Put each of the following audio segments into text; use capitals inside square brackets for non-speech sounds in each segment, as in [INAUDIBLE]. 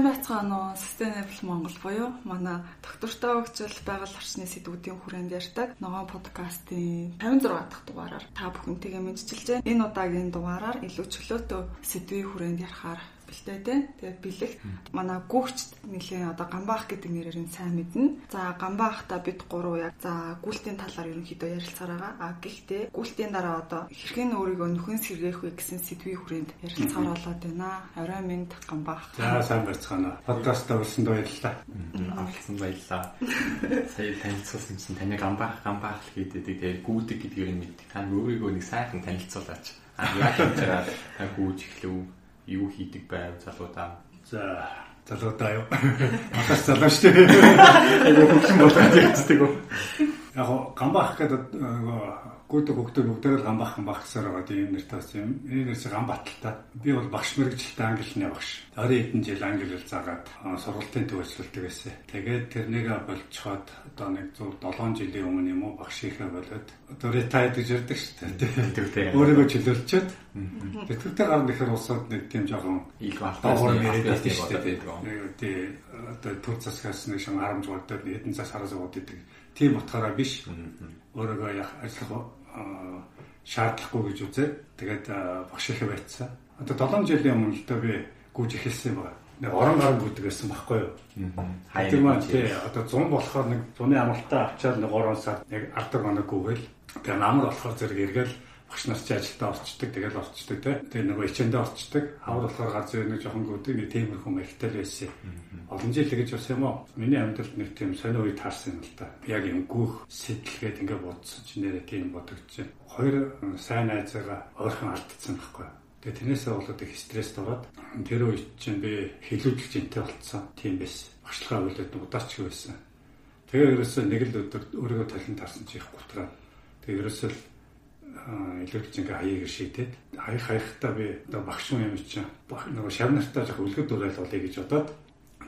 Сайн байцгаана уу? Sustainable Монгол буюу манай доктортой хөгжил байгаль орчны сэдвүүдийн хүрээнд ярьдаг ногоон подкастын 56 дахь дугаараар та бүхэнтэйгээ мэдчилж байна. Энэ удаагийн дугаараар илүү чөлөөтэй сэдвийн хүрээнд ярихаар бэлтэй те. Тэгээд бэлэг манай гүгчд нэлийн одоо гамбаах гэдэг нэрээр нь сайн мэднэ. За гамбаахта бид гурав яг за гүйлтийн талаар ерөнхийдөө ярилцаар байгаа. А гэхдээ гүйлтийн дараа одоо хэрхэн өөрийгөө нөхөн сэргээх вэ гэсэн сэдвийн хүрээнд ярилцаар болоод байна. Орой минь гамбаах. За сайн байцгаана. Подкаст орсонд баярлалаа. Авсан баярлалаа. [LAUGHS] Сая танилцуулсан чинь таны гамбаах гамбаах гэдэг тэгээд гүйдэг гэдгийг нь мэддэг. Та өөрийгөө нэг сайхан танилцуулаач. А яг энэ та гүйж эхлэв юу хийдэг байв залуудаа. За залуудаа юу. Бас залуу шүү дээ. [LAUGHS] Яг хөгжим болоод ярьцдаг. Яг гамбах гэдэг гүдэг хөгдөг бүгдээр гамбах гамбах гэсээр байгаа тийм нэртэй бас юм. Энэ нэрс гамбаталтай. Би бол багш мэрэгчлээ англи нэг багш. 20 хэдэн жил англи хэл заагаад сургалтын төвөсөлдөг байсан. Тэгээд тэрнийг болцоход одоо нэг 7 жилийн өмнө юм уу багш ихэ болоод одоо retired гэж ярьдаг шүү дээ. Өөрийгөө чөлөөлчөөд тэтгэвтэй гарна гэхээр усад нэг тийм жоохон ил балтаа яриад шүү дээ. Тэгээд одоо төр засгаас нэг шин 10 жуулдад хэдэн цаас хараас идэг. Тийм утгаараа биш. Өөрийгөө яг ажиллах шаардлахгүй гэж үзээ. Тэгээд багш ихэ байцсан. Одоо 7 жилийн өмнө л би гүйж эхэлсэн байна. Нэг орон гарын гүйдэг байсан байхгүй юу? Тэр маань тий одоо 100 болохоор нэг 100-ны амралтаа авчаад нэг 3 сар нэг 10 хоног гүйгээл. Тэгээ намар болохоор зэрэг эргээл багш нар чи ажилдаа орчдөг тэгэл орчдөг те. Тэгээ нөгөө ичэндээ орчдөг. Хавар болохоор гар зөө нэг жоохон гүдэг нэг тиймэрхүү мэрэгтэй байсан. Олон жил гэж бас юм уу? Миний амьдралд нэг тийм сонио үе таарсан юм л да. Яг юм гүөх сэтэлгээд ингээ бодсон ч нэрээ тийм бодогдож байна. Хоёр сайн найзаагаа ойрхон алдсан байхгүй. Тэгээ тэрнээсээ болоод их стресст ороод тэр үед чинь би хилүүлж энтэй болцсон. Тийм байсан. Багшлагаа үлдээд удаач байсан. Тэгээ ерөөсөө нэг л өдөр өөрийгөө талент тарсан чи их гутраа. Тэгээ ерөөсөө илүүж ингээ хаяг шийдээд хаях хаягтаа би одоо багш юм чинь нөгөө шав нартаа жоох үлгэр дуурайл болъё гэж бодоод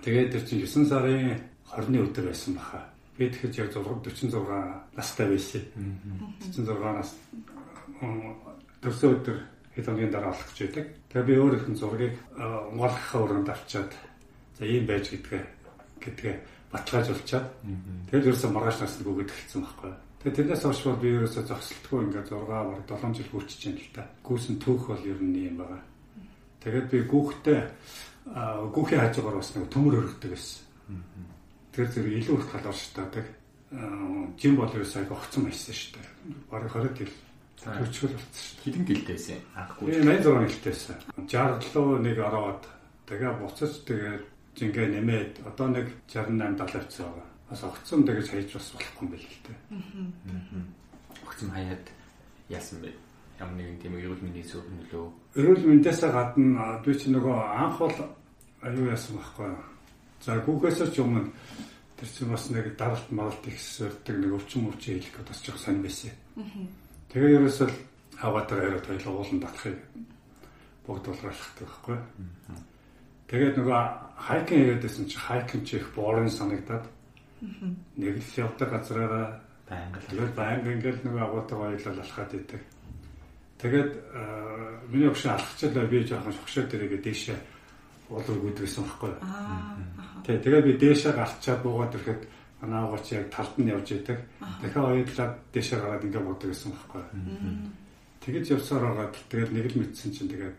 тэгээд тэр чинь 9 сарын 20-ны өдөр байсан баха. Би тэгэхээр яг 46 настай байсан. 46 нас төрсөн өдөр хэд хоногийн дараа олох гэж байдаг. Тэгээ би өөр ихэнх зургийг унгaalгахаа өрөөнд авчаад за ийм байж гэдгээ гэдгээ баталгаажуулчаад тэгээд ерөөсө маргааш насны гүгэд эхэлсэн байхгүй. Тэгээ тэрнээс хойш бол би ерөөсөө зогсолтгүй ингээд 6 баг 7 жил хүрчихэж байна л та. Гүүсэн түүх бол ер нь юм байгаа. Тэгээд би гүүхтэй гүүхийн хажуугаар бас нэг төмөр өргөдөг байсан. Тэр зэрэг илүү их талаар шатаадаг. Жим бол ерөөсөө огцон байсан шүү дээ. Бараг 20 жил төрчгөл болсон шүү дээ. Хэдэн гэлтэйсэн? Анхгүй. 86 гэлтэйсэн. 67 нэг ороод тэгээ буцаж тэгээ жингээ нэмээд одоо нэг 68 70 авцсан байгаа бас огцом тэгэж хайж бас болохгүй юм байл л дээ. Огцом хаяад яасан бэ? Ямар нэгэн тийм эрүүл мэндийн зөв нөлөө. Эрүүл мэндээсээ гадна би чи нөгөө анх бол аюу яасан байхгүй. За гүүхээс ч өмнө тэр чинь бас нэг даралт маралт их сөрдөг нэг өвчин өвчин хэлэх бас жоох сонь байсан. Тэгээ ерөөсөө хаваатай яриад хоёул уулан татахыг бүгд болруулахдаг байхгүй. Тэгээд нөгөө хайкинг хийгээдсэн чи хайкинг чи их боорын санагдаад Нэг л явдаг газраараа байнга тэгэл байнга ингээл нэг агуутайгаа ойлол алхаад идэг. Тэгээд миний өгш алхачлаа би жоохон шогшоо дээрээ дээшээ уулыг үдгэсэн байхгүй. Тэг тэгээ би дээшээ гарчаад буугаад ирэхэд манай агууч яг талд нь явж идэг. Дахиад ойлаад дээшээ гараад ингээд буудаг гэсэн байхгүй. Тэгэж явсаар байгаа. Тэгээд нэг л мэдсэн чинь тэгээд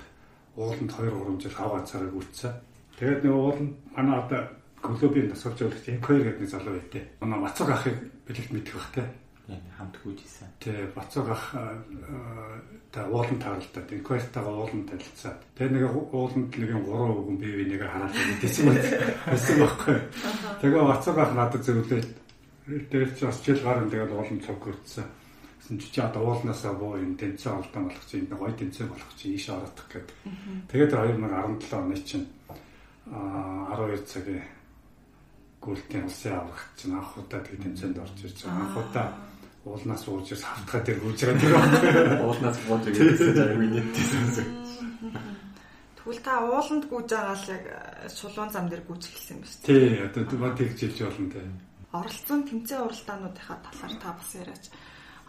ууланд 2 3 жил хаваа цараг үтсэн. Тэгээд нэг уул нь манай одоо клубын өгч Инквайр гэдэг залуу байдэ. Манай Бацаг ахыг бэлэгт мэдэх бах те. хамт гүйжсэн. Тэ Бацаг ах та уулан тааралтай Инквайртайгаа уулан танилцаад. Тэр нэг ууланд нэг 3 өгөн бие бинийгээ хараад мэдсэн байсан байхгүй. Тэгээ Бацаг ах надад зөвлөөл. Тэр чи бас жил гарan тэгээд уулан цог көрдсөн. Гэсэн чи одоо уулнаасаа буу энэ тэнцэн алдан болох чинь гоё тэнцэн болох чинь ийш орох гэдэг. Тэгээд 2017 оны чинь а 12 цагийн гүйлтийн улсын аврагт чинь анх удаа тэг тэмцээнд орж ирж байгаа. Анх удаа уулнаас ууж ирс хавтгаа дээр гүйж байгаа. Уулнаас бууж ирсэн миний тийм. Тэгвэл та ууланд гүйж байгаа л яг шулуун зам дээр гүйж эхэлсэн юм шүү дээ. Тий, одоо тэгж хэлж болно те. Оролцсон тэмцээн уралдаануудынхаа талаар та бас яриач.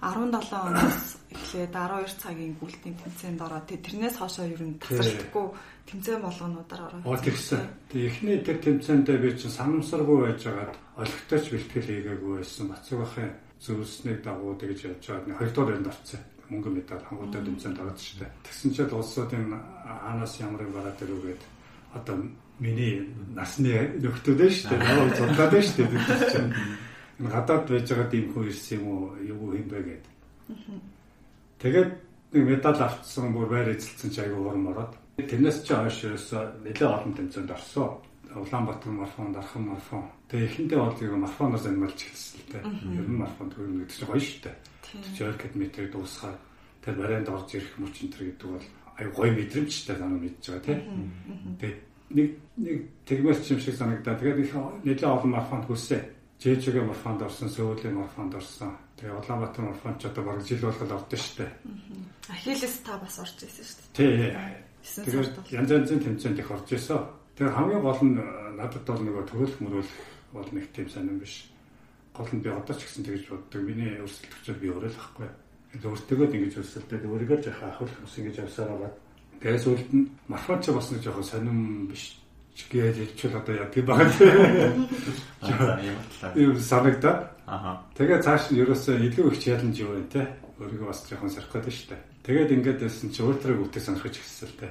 17 оноос эхлээд 12 цагийн гүйлтийн тэмцээнд ороод тэрнээс хоошоо ер нь тасралтгүй тэмцээн болгонуудаар ороод. Оо тэгсэн. Тэг эхний тэр тэмцээндээ би чинь санамсаргүй байжгаад олигтойч бэлтгэл хийгээгүй байсан. Бацаг ахын зөвлөснийг дагуу тэгж явж байгаа. Хоёрдугаар энд орцсон. Мөнгө медаль хангалттай тэмцээнд ороод штэ. Тэгсэн чинь улсуудын анаас ямар юм гараад ирүүгээд одоо миний насны нөхдөд шүү дээ. Наваа зурлаад шүү дээ. Энэ гадаад байж байгаа тийм хүн ирсэн юм уу? Юу юм бэ гэдэг. Тэгээд нэг медаль авцсан бүр байр эзэлсэн чи аягүй урам ороод. Тэрнээс чи хойш ерөөсөө нэлээд олон тэмцээнд орсон. Улаанбаатар марафон, Дархан марафон. Тэгээ эхэндээ бол яг марафоноос амьдмалж эхэлсэн л дээ. Ер нь марафон төрөл гэдэг чинь гоё шүү дээ. 40 км дуусгаад тэр барайнд орж ирэх мөч энэ гэдэг бол аяг гоё мэдрэмжтэй санаа мэдж байгаа тийм. Тэгээ нэг нэг тэгмээс юм шиг санагдаа. Тэгээд нэлээд олон марафонд хүссэн. Жэжигээ марафонд орсон, Сөүлийн марафонд орсон. Тэгээ Улаанбаатар марафонд ч одоо бараг жил болгоод ордон штэ. Ахиллес та бас орж ирсэн штэ. Тий. Тэгээд янз янзын тэмцээнд их орж ирсэн. Тэгээ хамгийн гол нь надад бол нөгөө төрөлх мөрөлх бол нэг тийм сонирн биш. Гол нь би одоо ч гэсэн тэгж боддог. Миний өрсөлдөгчөд би өөрөө л ахгүй. Өөртөөгөө ингэж өрсөлдөд өөрийгөө жах ахвал ус ингэж явсаар байгаа. Тэгээ сүүлд нь марафон ч бас нэг жоохон сонирн биш гэж хэлчихвэл одоо яг тийм байгаа. Юм санагдаа. Аха. Тэгээ цааш нь ерөөсөө илүү их челленж юу вэ те? Өөрийгөө бас жоохон сарах гэдэг шүү дээ. Тэгээд ингээд байсан чи ультраг үтээ сонирхож эхэлсэн л те.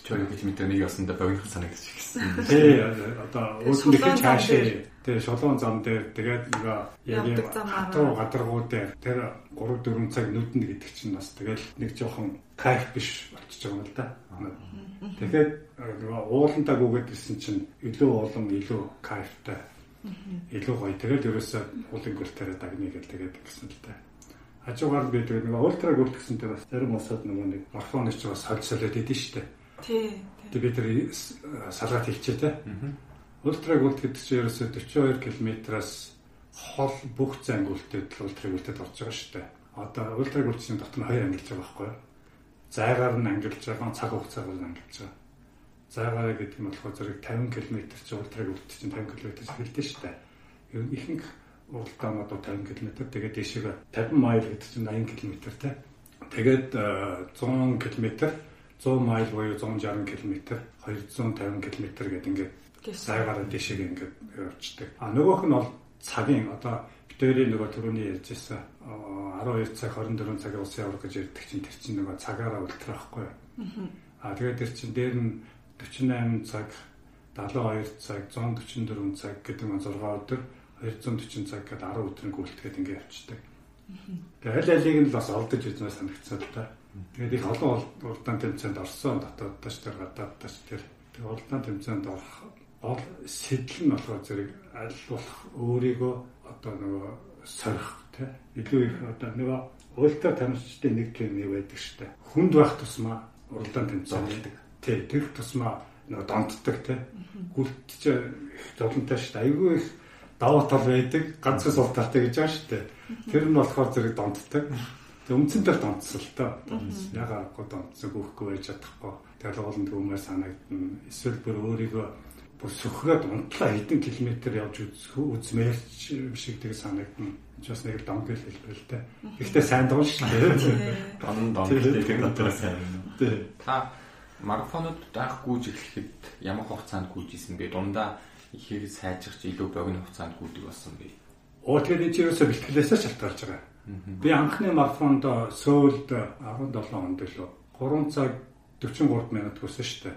Чи өөрөө гэж мэдээ нэг ясандаа богино санагдаж эхэлсэн. [LAUGHS] Тий, одоо их чаашаа тэгээ шолон зам дээр тэгээд нөгөө яг хатуу гадаргуу дээр тэр 3 4 цаг нүднэ гэдэг чинь бас тэгэл нэг жоохон кайф биш болчихж байгаа юм л да. Тэгэхээр нөгөө уулантаа гүгээд ирсэн чинь илүү улам илүү кайфтай. Илүү гоё. Тэгээд ерөөсөө уулын гүртээр дагны гэл тэгээд гэсэн л та. Хажуугаар би тэгээд нөгөө ультра гүрт гэсэнтэй бас зарим усад нөгөө нэг морфоны ч бас солид солиод идэв штэ. Тий. Тэгээд бид тэр салгаад хэлчээ те. Ультра гүрт гэдэг чинь ерөөсөө 42 км-аас хол бүх зан гүртэд ультра гүртэд орж байгаа штэ. Одоо ультра гүртийн дотор нь хоёр ангилж байгаа байхгүй юу? Зайгаар нь ангилж байгаа цаг хугацаагаар нь ангилж байгаа. Зайгаар гэдэг нь болохоор зэрэг 50 км чи ультраг үлдчих чинь 50 км хэлдэг шүү дээ. Ер нь ихэнх уралдаан одоо 50 км тэгээд дэшег 50 майл гэдэг чинь 80 км те. Тэгээд 100 км 100 майл буюу 160 км 250 км гэдэг ингээд зайгаар дэшег ингээд явчихдаг. А нөгөөх нь бол цагийн одоо битэрийн нөгөө түрүүний ярьжсэн 12 цаг 24 цагийн улсын авраг гэж ярьдаг чинь тэр чинь нөгөө цагаараа ультра байхгүй. Аа тэгээд тэр чинь дээр нь 48 цаг 72 цаг 144 цаг гэдэг нь 6 өдөр 240 цаг гэдэг 10 өдрийн гүйлтгээд ингэ явчихдаг. Тэгээд аль алиг нь л бас олдож үзнэ санагцсан л та. Тэгээд их олон урдаан тэмцээнд орсон дотоод тач тэр гадаад тач тэр урдаан тэмцээнд орох гол сэтэл нь болохоор зэрэг аль болох өөрийгөө одоо нөгөө сорих тий илүү их одоо нөгөө уйлтаа тамирчдын нэг нэг байдаг штэ. Хүнд байх тусмаа уралдаан тэмцээдэг тий тэр тусмаа нөгөө донтдог тий гүлтч зовлонтой штэ. Айгүй их даваа тал байдаг ганцхан сул талтай гэж байгаа штэ. Тэр нь болохоор зэрэг донтдог Өмцөн дээр донцсон л та. Ягаад гоо донцсон гөхгүй байж чадахгүй. Тэгэл уулын төмөр санагдана. Эсвэл бүр өөрийгөө бүр сөхрөөд унтлаа хэдэн километр явж үзмээрч шиг тэг санагдана. Бас нэг донгол хэлбэр л дээ. Ихтэй сайн дуун шүү дээ. Дон дон гэдэг одоо сайн. Та марафонод даах гүйж эхлэхэд ямар хугацаанд гүйж исэн бэ? Дундаа ихийг сайжирч илүү богино хугацаанд гүйдэг болсон бэ? Оо тэгээд чи юусоо бэлтгэлээсээ шалтгаалж байгаа. Би анхны марафонд Сөүлд 17 онд л 3 цаг 43 минут хүрсэн шүү дээ.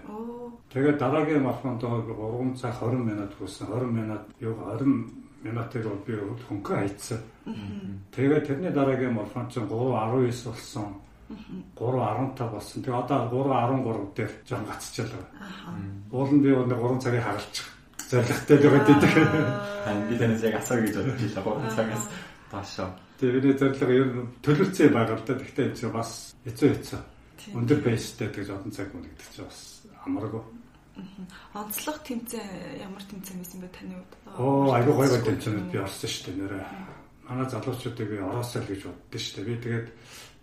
Тэгээд дараагийн марафонд 3 цаг 20 минут хүрсэн. 20 минут юу 20 минутыг би хөнгөн хайцсан. Тэгээд тэрний дараагийн марафон чинь 3.19 болсон. 3.15 болсон. Тэгээ одоо 3.13 дээр жоон гацчихлаа. Уулын би өнөө 3 цагийг хагалчих. Зоригтой л байгаа гэдэг. Би танаас яг асар гэж бодож байлаа. 3 цагаас доошоо. Тэгээ миний зорилго ер нь төлөвцөө байгаа л да. Гэхдээ энэ бас хэцүү хэцүү өндөр бейстэй гэж одон цаг мөн гэдэг чинь бас амаргүй. Онцлог тэмцээн ямар тэмцээн байсан бэ таны хувьд? Оо айгүй гоё гоё тэмцээнүүд би орсон шүү дээ нэрээ. Манай залуучуудыг би ороосоо л гэж боддоо шүү дээ. Би тэгээд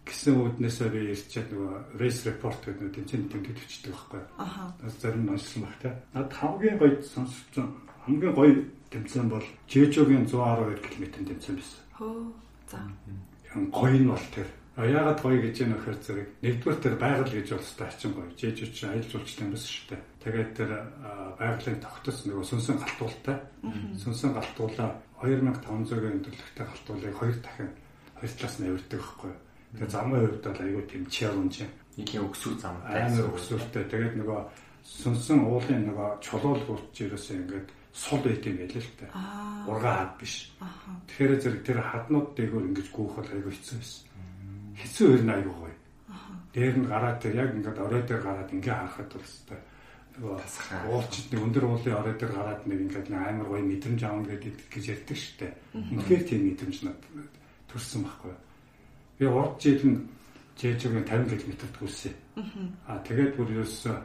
гисэн үүднээсээ би ирчээд нөгөө race report гэдэг нэг тэмцээний тэмдэг төвчдөг байхгүй. Аха. Зарим нь онцлог баг те. Над хамгийн гоё сонсч хамгийн гоё тэмцээн бол Жэжогийн 112 км тэмцээн байсан. Хөө. За. гоё нь бол тэр яагаад гоё гэж юм нөхөр зэрэг нэгдүгээр тэр байгаль гэж бол өстой хачин гоё жээж үч аялал жуулчлал юм шүү дээ. Тэгээд тэр байгалийн тогтос нөгөө сүнсэн галтуултай. Сүнсэн галтуулаа 2500-ын төлөвтэй галтуулыг хоёр дахин хоёр талаас нь авирдаг байхгүй. Тэгээд замын хувьд бол айгүй тийм челленж. Нэг юм өксүү зам. Амар өксүүртэй. Тэгээд нөгөө сүнсэн уулын нөгөө чулуулгууд ерөөсөө ингээд сул байт юм байл л та. Ургаа хад биш. Тэгэхээр зэрэг тэр хаднууд дээгүүр ингэж гүйх бол айгүй хэцүү байсан. Хэцүү ер нь айгүй гоё. Дээр нь гараад тэр яг ингээд орой дээр гараад ингээ харахад бол хэвээр нөгөө уулчид нэг өндөр уулын орой дээр гараад нэг ингээд амар гоё мэдрэмж аавна гэдэг гэж ярьдаг дээ. Үнэхээр тийм мэдрэмж над төрсэн байхгүй. Би урд жил нь Жэжигийн 50 км төлсөн. Аа тэгээд бүр ерөөсөө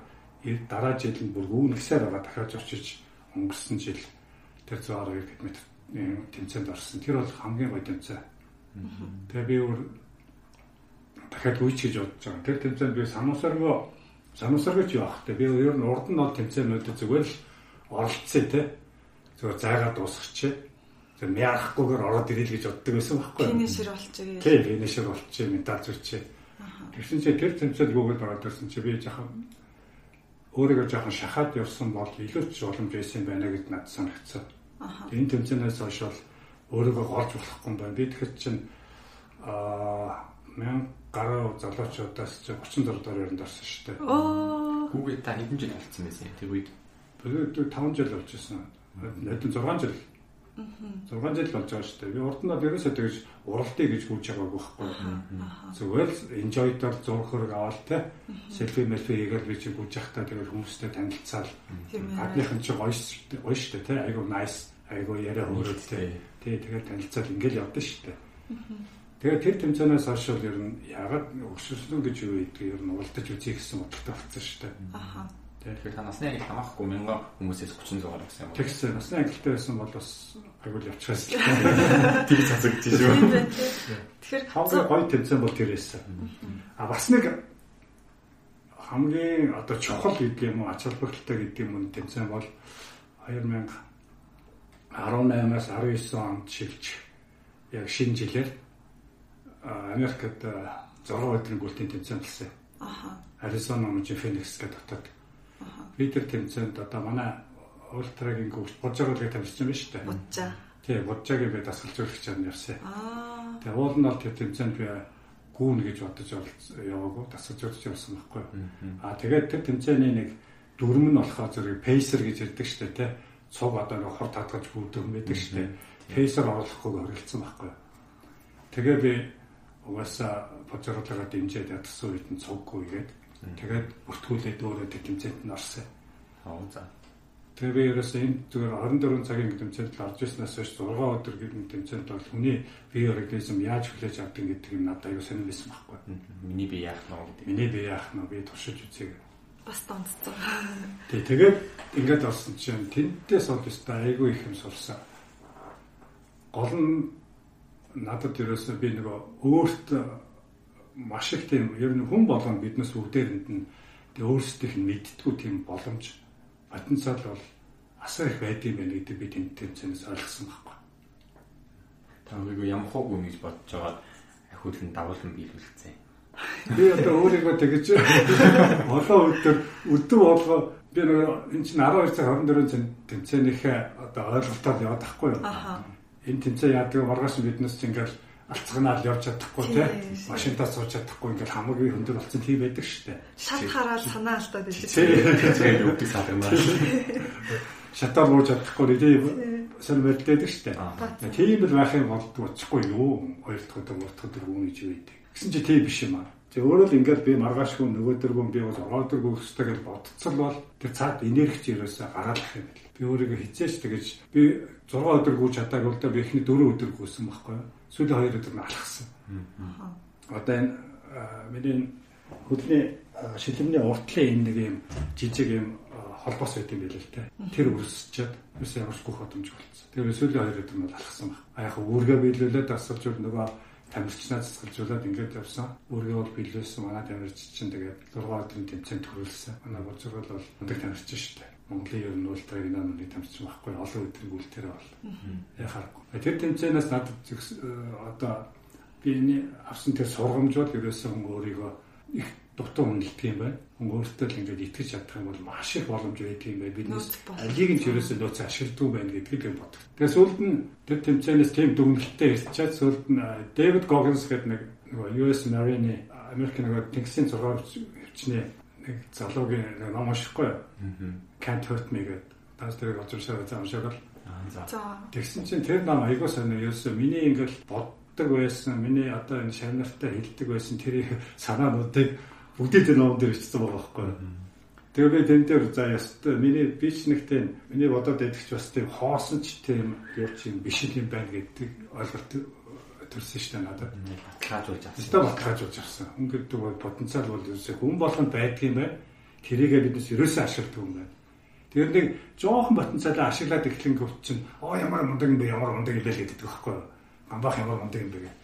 дараа жил нь бүр үүнэгсээр байгаа дахиад очиж өнгөрсөн жил тэр 112 км тэмцээнд орсон. Тэр бол хамгийн гоё тэмцээн. Тэгээ би өөр дахиад үйч гэж бодож байгаа. Тэр тэмцээнд би сануусаргоо сануусаргооч явах те. Би ер нь урд нь бол тэмцээнүүдэд зүгээр л оролцсон те. Зүгээр зайгаа дуусгач. Тэр мяарахгүйгээр ороод ирэл гэж боддог байсан байхгүй юу? Финишер болчихъя. Тийм, финишер болчихъя, медаль зүрчээ. Тэгсэн чинь тэр тэмцээнд гүгэл ороод ирсэн чи би жаахан өөрийгөө жоохон шахаад явсан бол илүү ч боломж байсан байна гэж надад санагдсан. Энэ тэмцээнээс хойш бол өөрийгөө голж болохгүй юм байна. Би тэгэхэд чинь аа мэн гараа залуучуудаас чи 36 дор өрөнд орсон шүү дээ. Оо. Google та хэдэн жил болсон байсан тэр үед? Би 5 жил болж байсан. Хэдэн 6 жил 6 жил болж байгаа шүү дээ. Би урд нь бол ерөөсөө тэгж уралтыг гэж гүйж байгаагүй байхгүй. Зүгээр л enjoy-дор зурх хөрөг аваад те. Селфи мэлфи хийгээл би чи гүйж явахдаа тэгэл хүмүүстэй танилцаал. Гадныхан чи гоё гоё шүү дээ те. Айгу nice, айгу яриа хөөрөөд те. Тий тэгэл танилцаал ингээл явдсан шүү дээ. Тэгээд тэр тэмцээнээс хойш бол ер нь ягаад өксөсөн гэж юу гэдэг ер нь улдаж үзье гэсэн бодолтой болсон шүү дээ. Аха. Тэгэхээр та насны ангил хамаахгүй мянган хүмүүсээс 30 зугаар гэсэн юм. Тэгсэн насны ангилтай байсан бол бас агуул явчихсан. [LAUGHS] Тэр цацагдчих шүү. Тэгэхээр хамгийн гоё тэмцээн бол тэр байсан. А бас нэг хамгийн одоо чухал гэдэг юм уу ач холбогдолтой гэдэг юм тэмцээн бол 2018-аас 19 онд шилж яг шинэ жилээр Америкт 6 өдрийн гүйлтийн тэмцээн болсон. Аха. Аризона мужи Феникс гэдэг дотоод Би тэр тэмцээнд одоо манай ультрагийн гүгт божоогыг тамирчин байна шүү дээ. Божаа. Тий, божоог би дасгалжуулагч ам явсан. Аа. Тэгээ уул нь бол тэр тэмцээнд би гүүн гэж бодож яваагүй дасгалжуулагч явсан байхгүй. Аа тэгээд тэр тэмцээний нэг дүрм нь болохоор зэрэг пейсер гэж ярьдаг шүү дээ, тий. Цуг одоо нэг хор татгаж гүйдэг юм байдаг шүү дээ. Пейсер оруулахгүй хоригдсан байхгүй. Тэгээ би угаасаа божоогоо дэмжиж ядсан үед нь цуггүй гээд Тэгээд бүртгүүлээд өөрөө тэмцээнд нь орсон. Аа за. Тэгээ би ерөөсөө энэ зүгээр 24 цагийн тэмцээнд л орж ирснээс хойш 6 өдөр гэдэг тэмцээнд бол хүний бие организм яаж хүлээж авдаг гэдэг нь надад аюу сонир байсан байхгүй. Миний бие яах нь гэдэг. Миний бие яах нь би туршиж үзье. Бас тонцсон. Тэг тэгээд ингээд орсон чинь тэнтээс бол өстой айгүй их юм сурсан. Гол нь надад ерөөсөө би нөгөө өөрт маш их тийм ер нь хүн болгон биднес бүгдээрэнд нь өөрсдийнх нь мэдтгүү тийм боломж потенциал бол асар их байдığım байна гэдэг би тэнд тэмцэнээс ойлгосон байхгүй. Та өөрийгөө ямар хог үнэ гэж бодож байгаа ахиулын дагуулсан биелүүлсэн. Би одоо өөрийгөө тэгэж [LAUGHS] олон өдөр өдөр болгоо би нэг энэ чинь 12 цаг 24 тэмцээнийхээ одоо ойлголтоор яваад тахгүй юу. Энэ тэмцээн яадаг маргааш биднес чинь ингээл алцганаал явж чадахгүй тий машинтаа сууж чадахгүй ингээл хамгийн хөндөр болсон тийм байдаг дээ. Шат хараад санаа алдаад [LAUGHS] байдаг. Тэгээд өвдөг садарнаа. Шатаар бууж чадахгүй тий сан мэддэг шүү дээ. Тийм л байх юм болдгоо очихгүй юу? Хоёр дахь дахь өдөр үүний жив байдаг. Гэсэн чи тийм биш юм аа. Тэг өөрөө л ингээд би маргаашгүй нөгөөдөргөө би бол ороодргүй өстэй гэж бодцол бол тэр цаад энерги ерөөсөө гараалах юм бэл. Би өөрийгөө хизээч тэгэж би 6 өдөр гүйж чадаагүй л да би эхний 4 өдөр гүйсэн байхгүй юу? сүүлийн хоёр өдөр нь алхсан. Одоо энэ миний хөдөлний шилэмний уртлын энэ нэг юм жижиг юм холбоос байт юм билээ л те. Тэр өрсчээд юус ямар ч гүх бодомж болцсон. Тэр сүүлийн хоёр өдөр нь алхсан баг. А яг үүргээ биелүүлээд асуулж нөгөө тамирчнаа засгалжуулаад ингээд явсан. Өөргөө бол биелүүлсэн манай тамирч чинь тэгээд 6 өдрийн тэмцээнд төрүүлсэн. Манай божрол бол мундаг тамирч шүү дээ. Монголын ер нь уултраг нөөний тамирч байхгүй олон өдрийн үлдээрээ бол. Яхаар. Тэр тэмцээнээс надад одоо би энэ авсан тэр сургамж бол ерөөсөн өөрийгөө их дутуу хүндэлдэг юм байна. Өөртөө л ингээд итгэж чадах юм бол маш их боломж байдаг юм байна. Биднээс алийг нь ч ерөөсөө нөөц ашигладаг байна гэдгийг л боддог. Тэгээ сүүлд нь тэр тэмцээнээс тийм дүгнэлттэй ирчээд сүүлд нь Дэвид Гогинс гэдэг нэг нөгөө US Marine Америк нөгөө тэнгисийн зургаар хвчний нэг залуугийн ном уншихгүй. Can't hurt me гэдэг. Таас тэрийг олж уншаад замшааг л. За. Тэгсэн чинь тэр ном айгуу сайн ерөөсөө миний ингээл боддог байсан. Миний одоо энэ шавнартай хэлдэг байсан тэрийг санаануудыг бүгдээ тэр ном дээр бичсэн байгаа байхгүй. Тэгээ би тэн дээр за ястай миний би ч нэгтэй миний бодоод байдагч бас тийм хоосон ч тийм юу ч юм биш юм байна гэдэг ойлголт төрсөн шүү дээ надад. Баталгаажуулж авсан. Өстө баталгаажуулж авсан. Хүн гэдэг бол потенциал бол ерөөсөө хүн болгонд байдаг юм байна. Тэрийгээ биднес ерөөсөө ашигладаг юм байна. Тэр нэг жоохон потенциалаа ашиглаад эхлэн гүт чинь оо ямар мундаг юм бэ ямар мундаг юм бэ гэдэг байхгүй юу? Гамбах ямар мундаг юм бэ гэх.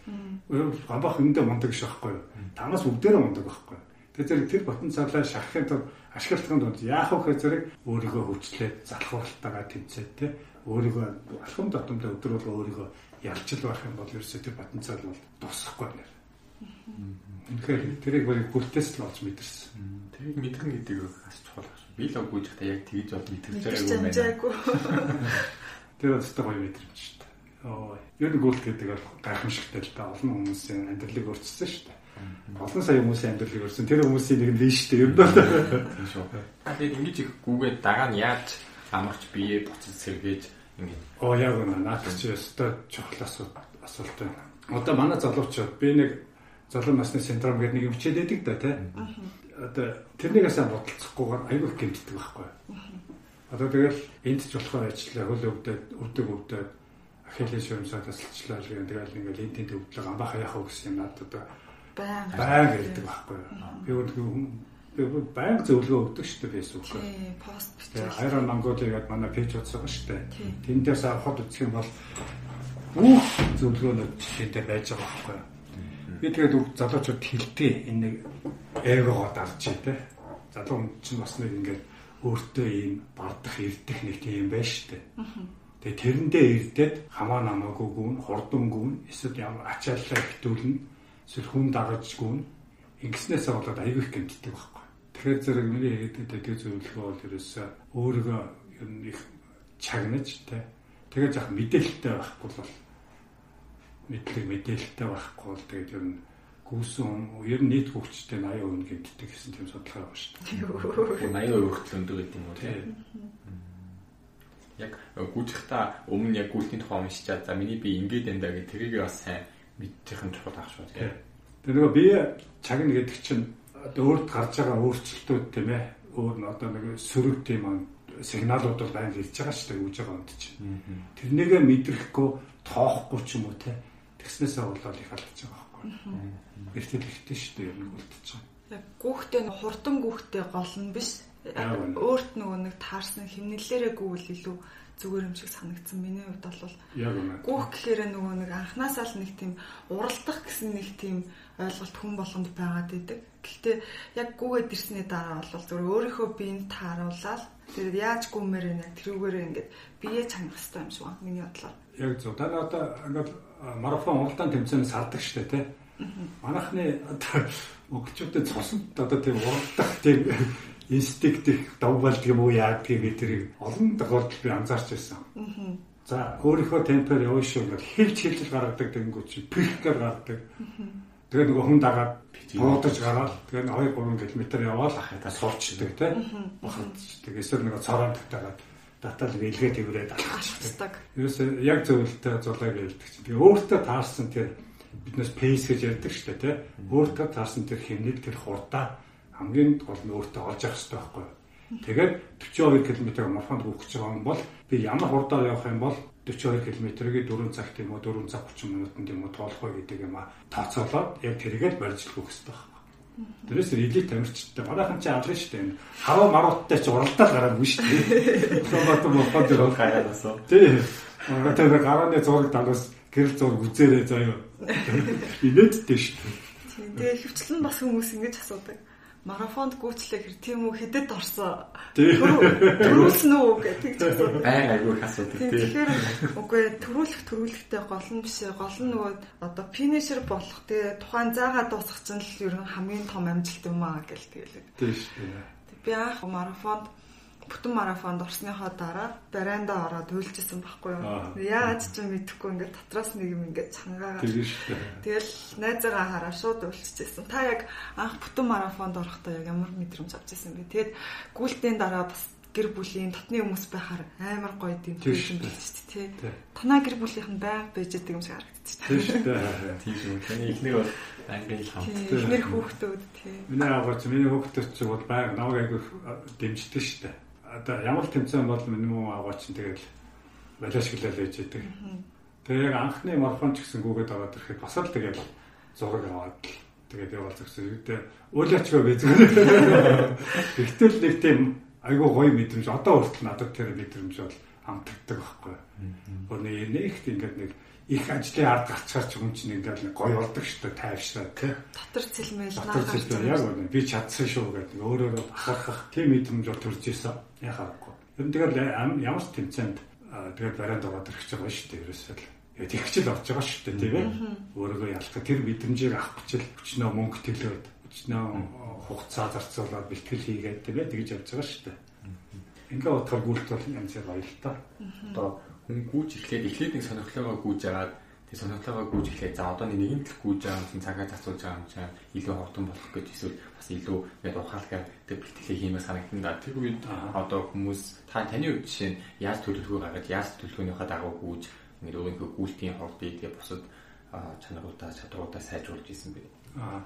Гамбах өндөө мундаг ш байхгүй юу? Танаас бүгдээрээ мундаг байхгүй юу? Тэр зэрэг тэр потенциалаа шахахын тулд ашиглахын тулд яах вэ зэрэг өөрийгөө хөгжлээд залхууралтайгаа тэмцээд те өөрийгөө алхам дотомдоо өдөр болго өөрийгөө ялж л байх юм бол ерөөсөө тэр потенциал бол дуусахгүй нэр. Тэгэхээр тэрийг бол бүртээс л олж мэдэрсэн. Тэрийг мэдгэн гэдэг бас чухал байна. Би л үгүй та яг тэгж бол мэдэрч байгаа юм байна. [LAUGHS] Тэр бол өстой гоё мэдрэмж шүү дээ. Оо, ер нь гүйлт гэдэг бол гайхамшигтай л да олон хүмүүсийн амьдралыг өөрчилсөн шүү дээ Олон сая хүмүүсийн амьдралыг өрсөн. Тэр хүмүүсийн нэг нь биш шүү дээ. Ер нь тийм шүү. Тэгээд ингэж их гүгээд дагаа нь яаж амарч бие буцаж сэргээж ингэж. Оо яг үнэ. Наадах чи өстой чухал асуулт байна. Одоо манай залуучууд би нэг залуу насны синдром гэдэг нэг юм хичээд байдаг да тий. Одоо тэрнийгээ сайн бодолцохгүйгээр аюул гэмтдэг байхгүй. Одоо тэгэл энд ч болохоор ажиллаа хөл өвдөд өвдөг өвдөд ахилийн шуурмсаа тасалчлаа гэх тэгэл ингээл энд тэнд өвдлөг амбах яах вэ гэсэн юм надад одоо байнга байнга ярьдаг байхгүй. Би бол байнга зөвлөгөө өгдөг шүү дээ фэйсбүүк. Тийм, пост бичиж. Хайран Монголигээд манай пэйж утсаа шүү дээ. Тэндээс авахд үзэх юм бол бүх зөвлөгөөнүүд жишээтэй байж байгаа байхгүй. Би тэгээд залуучууд хилтэй энэ нэг эгогоо дарж тий. Залуу хүн чинь бас нэг ингээд өөртөө ийм бардах ирдэх нэг тийм байж шүү дээ. Тэгээ тэрэндээ ирдээд хамаа намаагүй гүн, хурдангүн эсвэл ямар ачааллаа хитүүлнэ эсвэл хүн дагажгүй ингэснээс болоод аягүй их гэмтдэг байхгүй. Тэгэхээр зэрэг миний хэлдэг тэр зөвлөгөө бол ерөөсөө өөрийгөө ер нь их чагнаж тэ тэгээд яг мэдээлэлтэй байхгүй бол мэдлэг мэдээлэлтэй байхгүй бол тэгээд ер нь гүйсэн ер нь нийт хөгжтэй 80% гэмтдэг гэсэн тийм судалгаа байна шүү дээ. 80% хүртэл өндөр гэдэг юм уу тийм. Яг гүйцэхта өмнө яг гүйлтийн тухай уншичаад за миний би ингэж энэ даа гэх тэрийг бас сайн мэдчих нь чухал ах шүү тийм. Тэр нөгөө бие чагна гэдэг чинь одоо өөрт гарч байгаа өөрчлөлтүүд тийм ээ. Өөр нь одоо нэг сөрөг тийм сигналууд бол байнга ирж байгаа шүү дээ үүж байгаа юм чинь. Тэрнийгээ мэдрэхгүй тоохгүй ч юм уу те. Тэгснээсээ болоод их алдаж байгаа байхгүй. Эртэл ихтэй шүү дээ юм үлдчихэж байгаа. Яг гүөхтэй хурдан гүөхтэй гол нь биш. Өөрт нөгөө нэг таарсан химнэлээрээ гүйл илүү зүгээр юм шиг санагдсан. Миний хувьд бол. Гүөх гэхээр нөгөө нэг анханасаа л нэг тийм уралдах гэсэн нэг тийм ойлголт хүн болгонд байгаад идэг. Гэхдээ яг гүгээд ирсний дараа бол зүгээр өөрийнхөө биеийг тааруулаад тэгээд яаж гүмээр нэ тэрүүгээр ингээд бие чангах хэрэгтэй юм шиг байна. Миний бодлоор. Яг зөв. Та одоо ингээд марафон уралдаан тэмцээнээс хардаг штэ тий. Манайхны одоо монголчуудын цуснд одоо тийм уралдах тийм инстинкт их давгалдаг юм уу яадаг гэдэг тэрийг олон тохиолдолд би анзаарч байсан. За өөрийнхөө темпээр явна шүү гэж хэлж хэлж гаргадаг тэнгуү чи пихгээр гаргадаг. Тэгээ нөгөө хүн дагаад буудаж гараад тэгээ 2 3 км яваал ахаа суулчдаг тийм. Бахадчдаг. Эсвэл нөгөө цороонд тагаад татал вэлгээ тэрээд алхацдаг. Ерөөсөө яг зөвлөлтөй зулайг ярьдаг чинь. Тэгээ өөртөө таарсан тэр биднес пейс гэж ярьдаг шүү дээ тийм. Өөртөө таарсан тэр хэмнэл тэр хурдаа хамгийн гол нь өөртөө олж авах хэрэгтэй байхгүй. Тэгээд 42 км марафонд хөвөх гэж байгаа юм бол би ямар хурдаар явах юм бол 42 км-ийг 4 цагт юм уу 4 цаг 30 минутанд юм уу тоолох вэ гэдэг юм а тооцоолоод яг тэрийгээр барьж өгөх хэрэгтэй байхгүй. Тэрээс элит тамирчтай манайхан чи алга шүү дээ. Харуу маруудтай ч уралдаа гараад биш шүү дээ. Томато мохот дээр гаяадасаа. Тий. Тэр гарааны зураг дагаас гэрэл зураг үзээрэй заяа. Инээдтэй шүү дээ. Тэгээ хөвчлэн бас хүмүүс ингэж асуудаг марафонд гүйцлээ хэр тийм үү хэдэд орсон. Төрүүлсэн үү ч асууад. Ай айгүй асуудаг тийм. Тэгэхээр үгүй төрүүлэх төрүүлэхтэй гол нь биш. Гол нь нөгөө одоо финишер болох тэгээ тухайн заагаа дуусгах чинь л ер нь хамгийн том амжилт юм аа гэл тэгэлээ. Тийм шүү. Би анх марафонд бүтэн марафонд орсныхоо дараа барайнда ороод үйлчсэн байхгүй юу. Яаж ч юм мэдэхгүй ингээд дотроос нэг юм ингээд цангаагаад. Тэгэл найзаагаа хараа шууд үйлчсэн. Та яг анх бүтэн марафонд орохдоо яг ямар мэдрэмж авч ирсэн бэ? Тэгэд гүйлтийн дараа бас гэр бүлийн татны хүмүүс байхаар амар гоё юм байсан байх шүү дээ тий. Танаа гэр бүлийнх нь байг байж байгаа юм шиг харагдчих. Тийм шүү дээ. Тийм шүү. Таны ихнийг бол англи хамт. Эхнэр хүүхдүүд тий. Миний аваач миний хүүхдүүд ч бол байг намайг айгүй дэмждэг шүү дээ одоо ямар тэмцээн бол минимум аваа чинь тэгэл балиашглал ээж идэг. Тэгээ яг анхны марафон ч гэсэн гүгээд аваад ирэхэд бас л тэгэл зураг аваад тэгээд явал згсэн. Үүтээ уулаачгаа бизгэр. Тэгтэл нэг тийм айгүй гоё мэдрэмж одоо хүртэл надад тэр мэдрэмж бол амтагддаг байхгүй. Гүрний нэг ингээд нэг их ажлын ард гарчаар ч юм чинь ингээд гоё болдог шүү дээ тайвшраа тий. Дотор цэлмэл Дотор цэлмэл яг үнэ би чадсан шүү гэдэг өөрөөрөө бахархах тийм мэдрэмж бол төрж исэн яхахгүй. Ер нь тэгэл ямар ч тэмцээнд тэгээд бариад ороод ирэх гэж байгаа шүү дээ ерөөсөө л. Яг тэгчл орж байгаа шүү дээ тийм ээ. Өөрөөгөө ялах тэр мэдрэмжийг авах гэж өчнөө мөнгө төлөөд өчнөө хугацаа зарцуулаад бэлтгэл хийгээд тийм ээ тэгж явж байгаа шүү дээ. Ингээ утгаар гүйлт бол янз бүр баялтаа. Одоо хүн гүйж эхлээд эхлээд нэг сонирхлогоо гүйж агаад тэг сонирхлогоо гүйж эхлээд за одоо нэгэн төл гүйж байгаа юм цагаа зарцуулж байгаа юм чинь илүү хурдан болох гэж эсвэл бас илүү яг ухаалгаар тэг бэлтгэлээ хиймээр санагдана. Тэр үед одоо хүмүүс та таны үед жишээ нь яаж төлөвлөгөө гаргаж яаж төлөвлөгөөнийхөө дагуу гүйж ингээд өөрийнхөө гүйлтийн хордыг тэг бусад чанаруудаа чадруудаа сайжруулж исэн бэ. Аа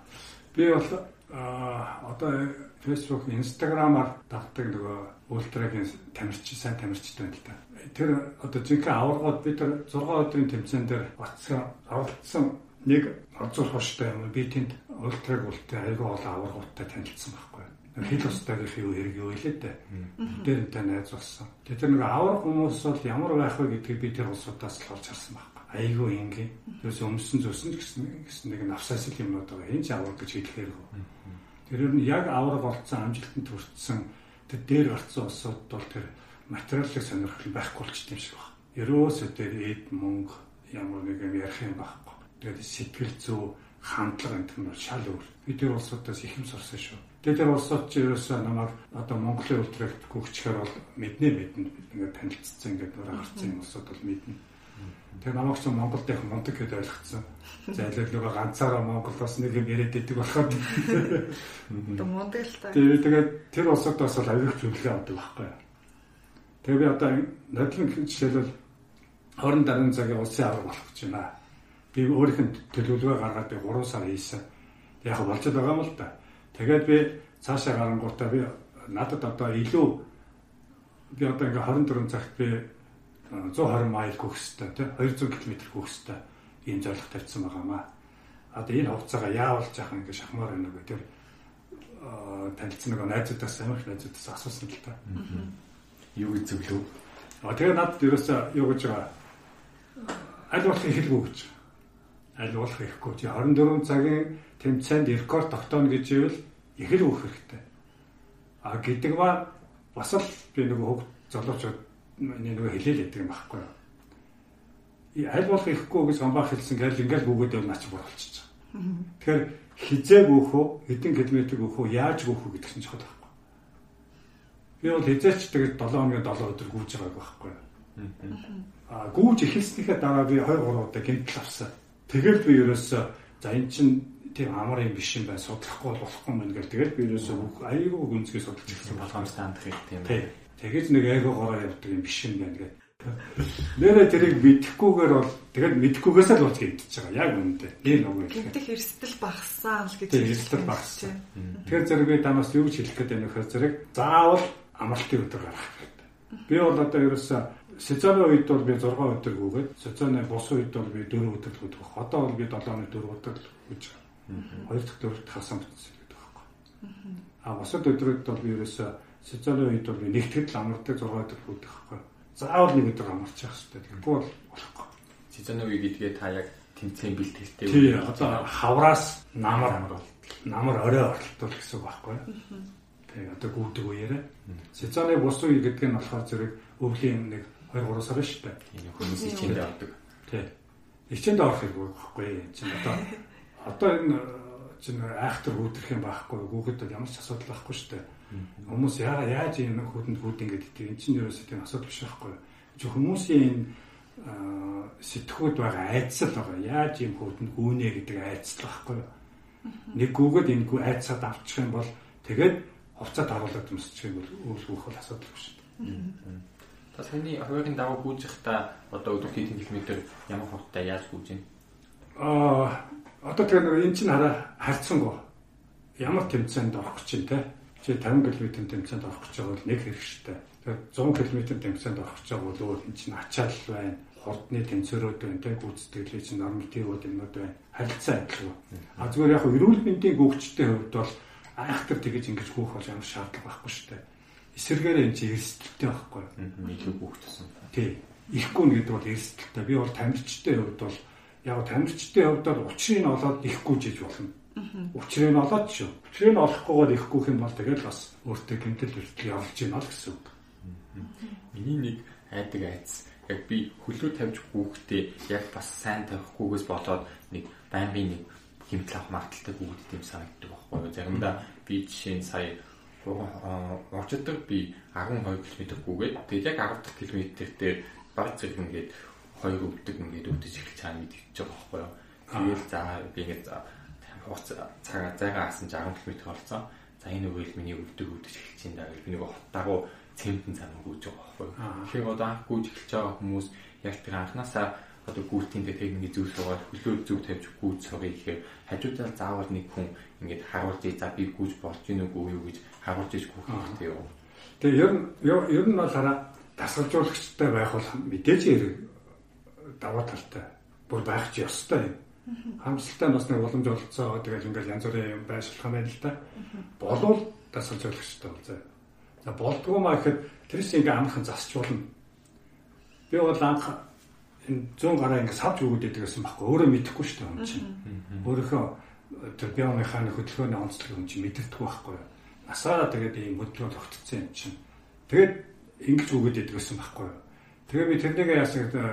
би бол одоо Facebook, Instagram-аар дагдаг нөгөө ультрагийн тамирч сайн тамирчтай байна л да тэр одоо жинхэнэ аваргууд бид тэр 6 өдрийн тэмцээн дээр батсан авалтсан нэг орзуур хоштой юм би тэнд ультраг үлтэй айгүй олон аваргуудтай танилцсан байхгүй хэл устдагийнхын юу хэрэг юу илээ дээ. Тэр энэ найз болсон. Тэгээд тэр нэг аврах хүмүүс бол ямар байх вэ гэдгийг би тэр улсуудаас л олж харсан байхгүй. Айгүй ингийн. Тэрс өмсөн зүсэн гэсэн гэсэн нэг навсаасл юмнууд байгаа. Энэ ч аврах гэж хэлэхээр. Тэр нь яг аврах болцсон амжилтанд хүрсэн тэр дээр орцсон улсууд бол тэр материалыг сонирхол байхгүй болчих юм шиг байна. Ерөөсөө тэр эд мөнгө ямар нэг юм ярих юм байхгүй. Тэгээд сэтгэл зүй хандлага энэ нь шал өөр. Бид тэр улсуудаас их юм сурсан шүү. Тэгээд тэр улсууд ч ерөөсөө намайг одоо Монголын ультракт гүгчээр бол мэднэ мэднэ ингээд танилцсан ингээд нөр гарцсан улсууд бол мэднэ. Тэр намайг ч Монголд их мундаг гэдээ ойлгоцсон. Зайлуулгаа ганцаараа Монголоос нэг юм яриад идэг болоход. Одоо мундаг л та. Тэгээд тэр улсуудаас бол аюулгүй зөвлөгөө авдаг байхгүй юу? Тэгээ би одоо нодлон жишээлбэл 20 даруй цагийн улсын авраг болох гэж байна. Би өөрийнх нь төлөвлөгөө гаргаад би 3 сар хийсэн. Яг болж байгаа юм л да. Тэгээд би цаашаа гарангуудаа би надад одоо илүү би одоо ингээ 24 цагт би 120 майл хэвээр тий 200 км хэвээр ийм зорилго тавьсан байгаамаа. Одоо энэ хугацаагаа яавал жаахан ингээ шахмаар байна уу гэдэг танилцсан нэг найзуудаас амар их найзуудаас асуусан л та. Юу гэж зөвлөв? А тэгээ надад ерөөсөө юу гэж байгаа аль болох хэлгүй гэж. Аль болох ихгүй. Чи 24 цагийн тэмцээнд рекорд тогтооно гэж ивэл их л өөх хэрэгтэй. А гэдэг ба бас л би нэг хөг золоочод нэг хэлээл өгдөг юм байхгүй юу? аль болох ихгүй гэж гамбаа хэлсэн гэл ингээл бүгд бол нач бүр болчихж байгаа. Тэгэхээр хизээ гөөхөө хэдэн километр гөөхөө яаж гөөхөө гэдэг чинь чухал байна. Би бол хязгаарч тэгээд 7 хоногийн 7 өдөр гүйж байгааг байхгүй. Аа гүйж эхэлснийхээ дараа би 2 3 удаа гэмтэл авсан. Тэгэл би ерөөсөө за эн чин тийм амар юм биш юм байна. Судлахгүй болохгүй юм гэл тэгэл би ерөөсөө аягүй гүнзгий судалж ирсэн болгоомж таандах юм тийм. Тэгэж нэг айгаа гороо явдаг юм биш юм байна гэдэг. Нэрэ тэрийг мэдхгүйгээр бол тэгээд мэдхгүйгээс л болж гэмтэж байгаа. Яг үнэндээ. Нэг нэг юм. Гэмтэх эрсдэл багассан л гэж эрсдэл багассан. Тэгэхээр зэрэг би танаас юу гэж хэлэх гээд байна вэ гэхээр зэрэг заавал амралтын өдөр гаргах хэрэгтэй. Би бол одоо ерөөсөө сезоны үед бол би 6 өдөр гүгээд сезоны бус үед бол би 4 өдөр л гүydэх. Одоо бол би 7-ны 4 өдөр л гүйж байгаа. Хоёр дахь өдөрт хасан бүтсэн гэдэг байхгүй. А бусад өдрүүд бол би ерөөсөө сезоны үед бол нэгтгэл амардаг 6 өдөр гүйдэг байхгүй. Заавал нэг өдөр амарч явах хэрэгтэй. Тэгэхгүй бол болохгүй. Сезоны үе гэдгээ та яг тэмцээн бэлтгэлтэй. Тий, одоо хавраас намар намар орой оролтол гэсэн үг байхгүй? Тэгээ одоо гүйдэг үеэрээ. Сезоны бус үе гэдэг нь болохоор зэрэг өвлийн нэг 2 3 сар шүү дээ. Тийм хүмүүс ичээнд явдаг. Тий. Ичээнд орох хэрэг байхгүй чинь одоо [LAUGHS] одоо энэ чинь айхтар гүйдэх юм байхгүй гүүхэд ямар ч асуудал байхгүй шүү дээ. Хүмүүс яа яаж энэ хүүтэнд гүйд ингэж гэдэг энэ чинь ерөөсөө тийм асуудал биш байхгүй. Чи хүмүүсийн сэтгхүүд байгаа айдсал байгаа. Яаж юм хүүтэнд гүнэ гэдэг айдсал байхгүй. Нэг гүгэд энэ гү айдсаад авчих юм бол тэгээд хувцас харуулаад өмсчих юм бол үүсгөх бол асуудал биш. Та саний хоёрын даваа гүйжих та одоо өдөр хэдэн километр ямар хурдтай яаж гүйж байна? Аа одоо тэр нэг эн чинь хараа харьцангуй ямар тэмцээнд орох гэж байна те. Чи 50 км тэмцээнд орох гэж байгаа бол нэг хэрэгштэй. Тэр 100 км тэмцээнд орох гэж байгаа бол өөр эн чинь ачаал байна. Хурдны тэнцвэрүүд байна те. Гүйцэтгэлийн чинь нормативууд юмнууд байна. Харилцаа адилгүй. А зүгээр яг эрүүл мэндийн гүйчтэй хувьд бол айхтар тэгэж ингэж гүйх бол ямар шаардлага байхгүй шүү дээ эсэргээр энэ чинь эрсдэлтэй байхгүй? Илүү бүхтсэн. Тий. Ихгүй гэдэг бол эрсдэлтэй. Би бол тамирчтай хувьд бол яг тамирчтай хувьд бол учрыг нь олоод ихгүй жиж болно. Учрыг нь олоод шүү. Учрыг нь олохгүйгээр ихгүй юм бол тэгэл бас өөртөө гэмтэл хүртэл явж гинэ л гэсэн үг. Миний нэг айдаг айц яг би хөлөө тавьж хүүхдээ яг бас сайн тавихгүйгээс болоод нэг байнгын нэг хэмтэл авах магадaltaй хүүхдэд юм санагддаг байхгүй юу. Заримдаа би жишээ нь сая урчдаг би 12 км гүгээд тэгээд яг 10 дахь километр дээр баг зэрэг ингээд хоёр өвдөг ингээд өвдөж эхэлж чаана мэдчихэж байгаа байхгүй юу. Тэгээд за би ингээд хуц цагаа зайгаа асан 10 км болсон. За энэ үйл миний өвдөг өвдөж эхэлж байна даа. Би нэг хотдагуу цемтэн замаа гүйж байгаа байхгүй. Тэгэхээр одоо анх гүйж эхэлж байгаа хүмүүс яг тэр анханасаа одоо гүйтийн техникийн зүйл руугаар хөлөө зүг тавьж гүйж суугий гэхээр хажуудаа заавал нэг хүн ингээд харуулж за би гүйж болж гин үгүй юу гэж харуулж иж гүйх хэрэгтэй юу. Тэгээ ер нь ер нь бол хараа дасгалжуулагчтай байх бол мэдээж хэрэг даваа талтай бүр байх ч ёстой юм. Хамсалтай бас нэг боломж олцоо тэгэл ингээд янз бүрийн юм байшилах юм байна л да. Болвол дасгалжуулагчтай бол заа. За болдгоо маа гэхэд тэрс ингээ амархан засчулна. Би бол анх энэ 100 гараа ингэ савж өгөөд байдаг гэсэн байхгүй өөрөө мэдэхгүй шүү дээ юм чинь. Өөрийнхөө тэр биомеханик хөдөлгөөний онцлог юм чинь мэдэрдэг байхгүй. Насаараа тэгээд ийм хөдөлгөөн тогтцсон юм чинь. Тэгээд ингэж өгөөд байдаг гэсэн байхгүй юу. Тэгээд би тэрнийг яасан гэдэг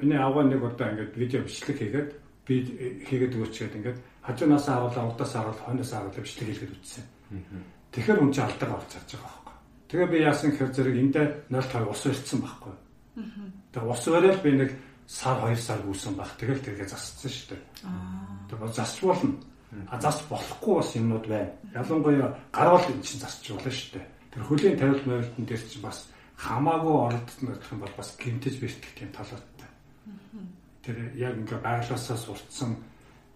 миний аваа нэг удаа ингээд видео бичлэг хийгээд би хийгээд өгөөчгээд ингээд хажуунаас харуулаа урдаас харуулаа хойноос харуулаа бичлэг хийгээд үтсэн. Тэгэхээр хүн чинь алдараа орж чадж байгаа байхгүй. Тэгээ би яасан гэхээр зэрэг эндээ 0.5 ус ирсэн байхгүй. Тэгээ ус өрөөл би нэг сар 2 сар гүйсэн баг. Тэгэл тэргээ засцсан шүү дээ. Тэгээ засч болно. А засч болохгүй бас юмнууд байна. Ялангуяа гарвал эн чинь засч болно шүү дээ. Тэр хөлийн тавилт мөрөлтөн дээр чинь бас хамаагүй оролдсон гэх юм бол бас гинтэж бэртэх тийм талуудтай. Тэр яг ингээ байглаасаа сурцсан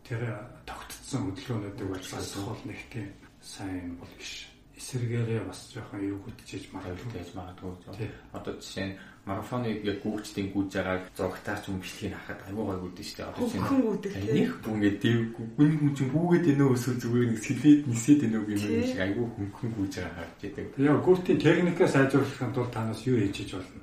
тэр тогтцсон хөдөлгөөнүүдийг бол бас хол нэг тийм сайн бол биш эсэргээрээ бас жоохон юу хөтжиж магадгүй магадгүй. Одоо жишээ нь марафоны яг гүйчдийн гүйж байгаа зургатаар ч юм бичлэгийг харахад аюу гой гүйдэж штэ. Одоо чинь нэг хүн ингээд дэвгүй гүн хүн чинь гүүгээд энэ өсөө зүгээр нэг сэлээд нисээд энэ үг юм шиг аюу хөнгөн гүйж байгаа харж байдаг. Яг гүртийн техникээ сайжруулахын тулд танаас юу хийж иж болно?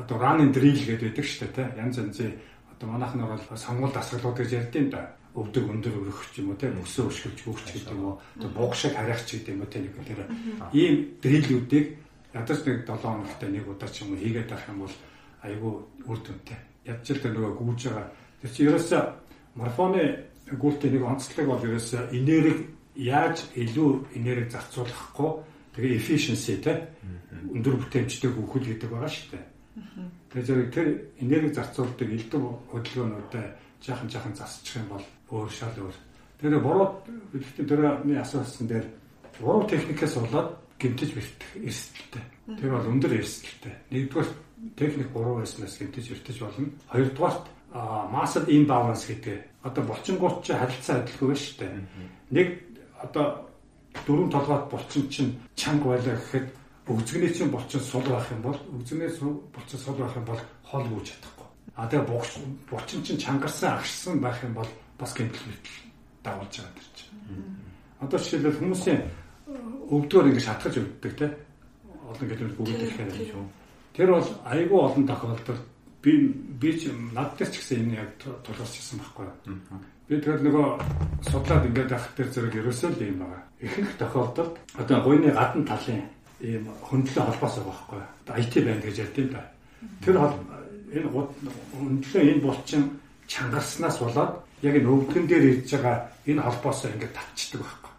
Одоо run and drill гэдэг байдаг штэ тий. Янз янзын одоо манайхнаар бол сонгуул дасгалууд гэж ярьдیں۔ да. Өвдөг өндөр өрөх ч юм уу тийм өсөө өшгөлж хөвч гэдэг юм уу. тэр буг шиг харих ч гэдэг юм уу тийм нэг тэр ийм дрилүүдийг ядаж нэг 7 хоногтой нэг удаа ч юм уу хийгээд авах юм бол айгүй үр дүнтэй ядчил тэр нөгөө гүйж байгаа. Тэр чи ерөөсөө марафоны гүйлтийн нэг онцлог бол ерөөсөө энерги яаж илүү энерги зарцуулахгүй тэгээ efficiency тийм өндөр бүтээмжтэй гүйхэл гэдэг байгаа шүү дээ тэр зэрэг тэр энерги зарцуулдаг элдв хөдөлгөөнүүдэд жаахан жаахан засчих юм бол өөр шал өөр. Тэгэхээр буруу бидний төрөний асуусан дээр буруу техникээс болоод гэмтэж бэртэх эрсдэлтэй. Тэр бол өндөр эрсдэлтэй. Нэгдүгээр техник буруу байснаас гэмтэж бэртэж болно. Хоёрдугаарт массад имбаланс гэдэг. Одоо булчингууд чи харилцаа адилгүй байна шүү дээ. Нэг одоо дөрөв толгойд булчин чинь чанга байлаа гэхэд өгзгний чинь булчин сул байх юм бол өгзгний булчин сул байх юм бол хол гүйж чадахгүй. А тэгээ булчин чинь чангарсан агшсан байх юм бол бас гэмтэл мэтэл дагуулж байгаа дэр чинь. Одоо жишээлбэл хүмүүсийн өвдгөр ингэ шатгаж өгдөг те олон гэдэг бүгд ихээр юм шүү. Тэр бол айгүй олон тохиолдолд би би ч над дээр ч гэсэн энэ яг тулгарчихсан байхгүй. Би тэгэл нөгөө судлаад ингээд авах дээр зэрэг ерөөсөө л юм байгаа. Ихэнх тохиолдолд одоо гойны гадна талын ийм хөндлөн холбоос байгаа байхгүй. IT банд гэж ярьдیں۔ да. Тэр хол энэ хөндлөн энэ булчин чангарснаас болоод яг энэ өвдгөн дээр ирж байгаа энэ холбоос ингээд татчихдаг байхгүй.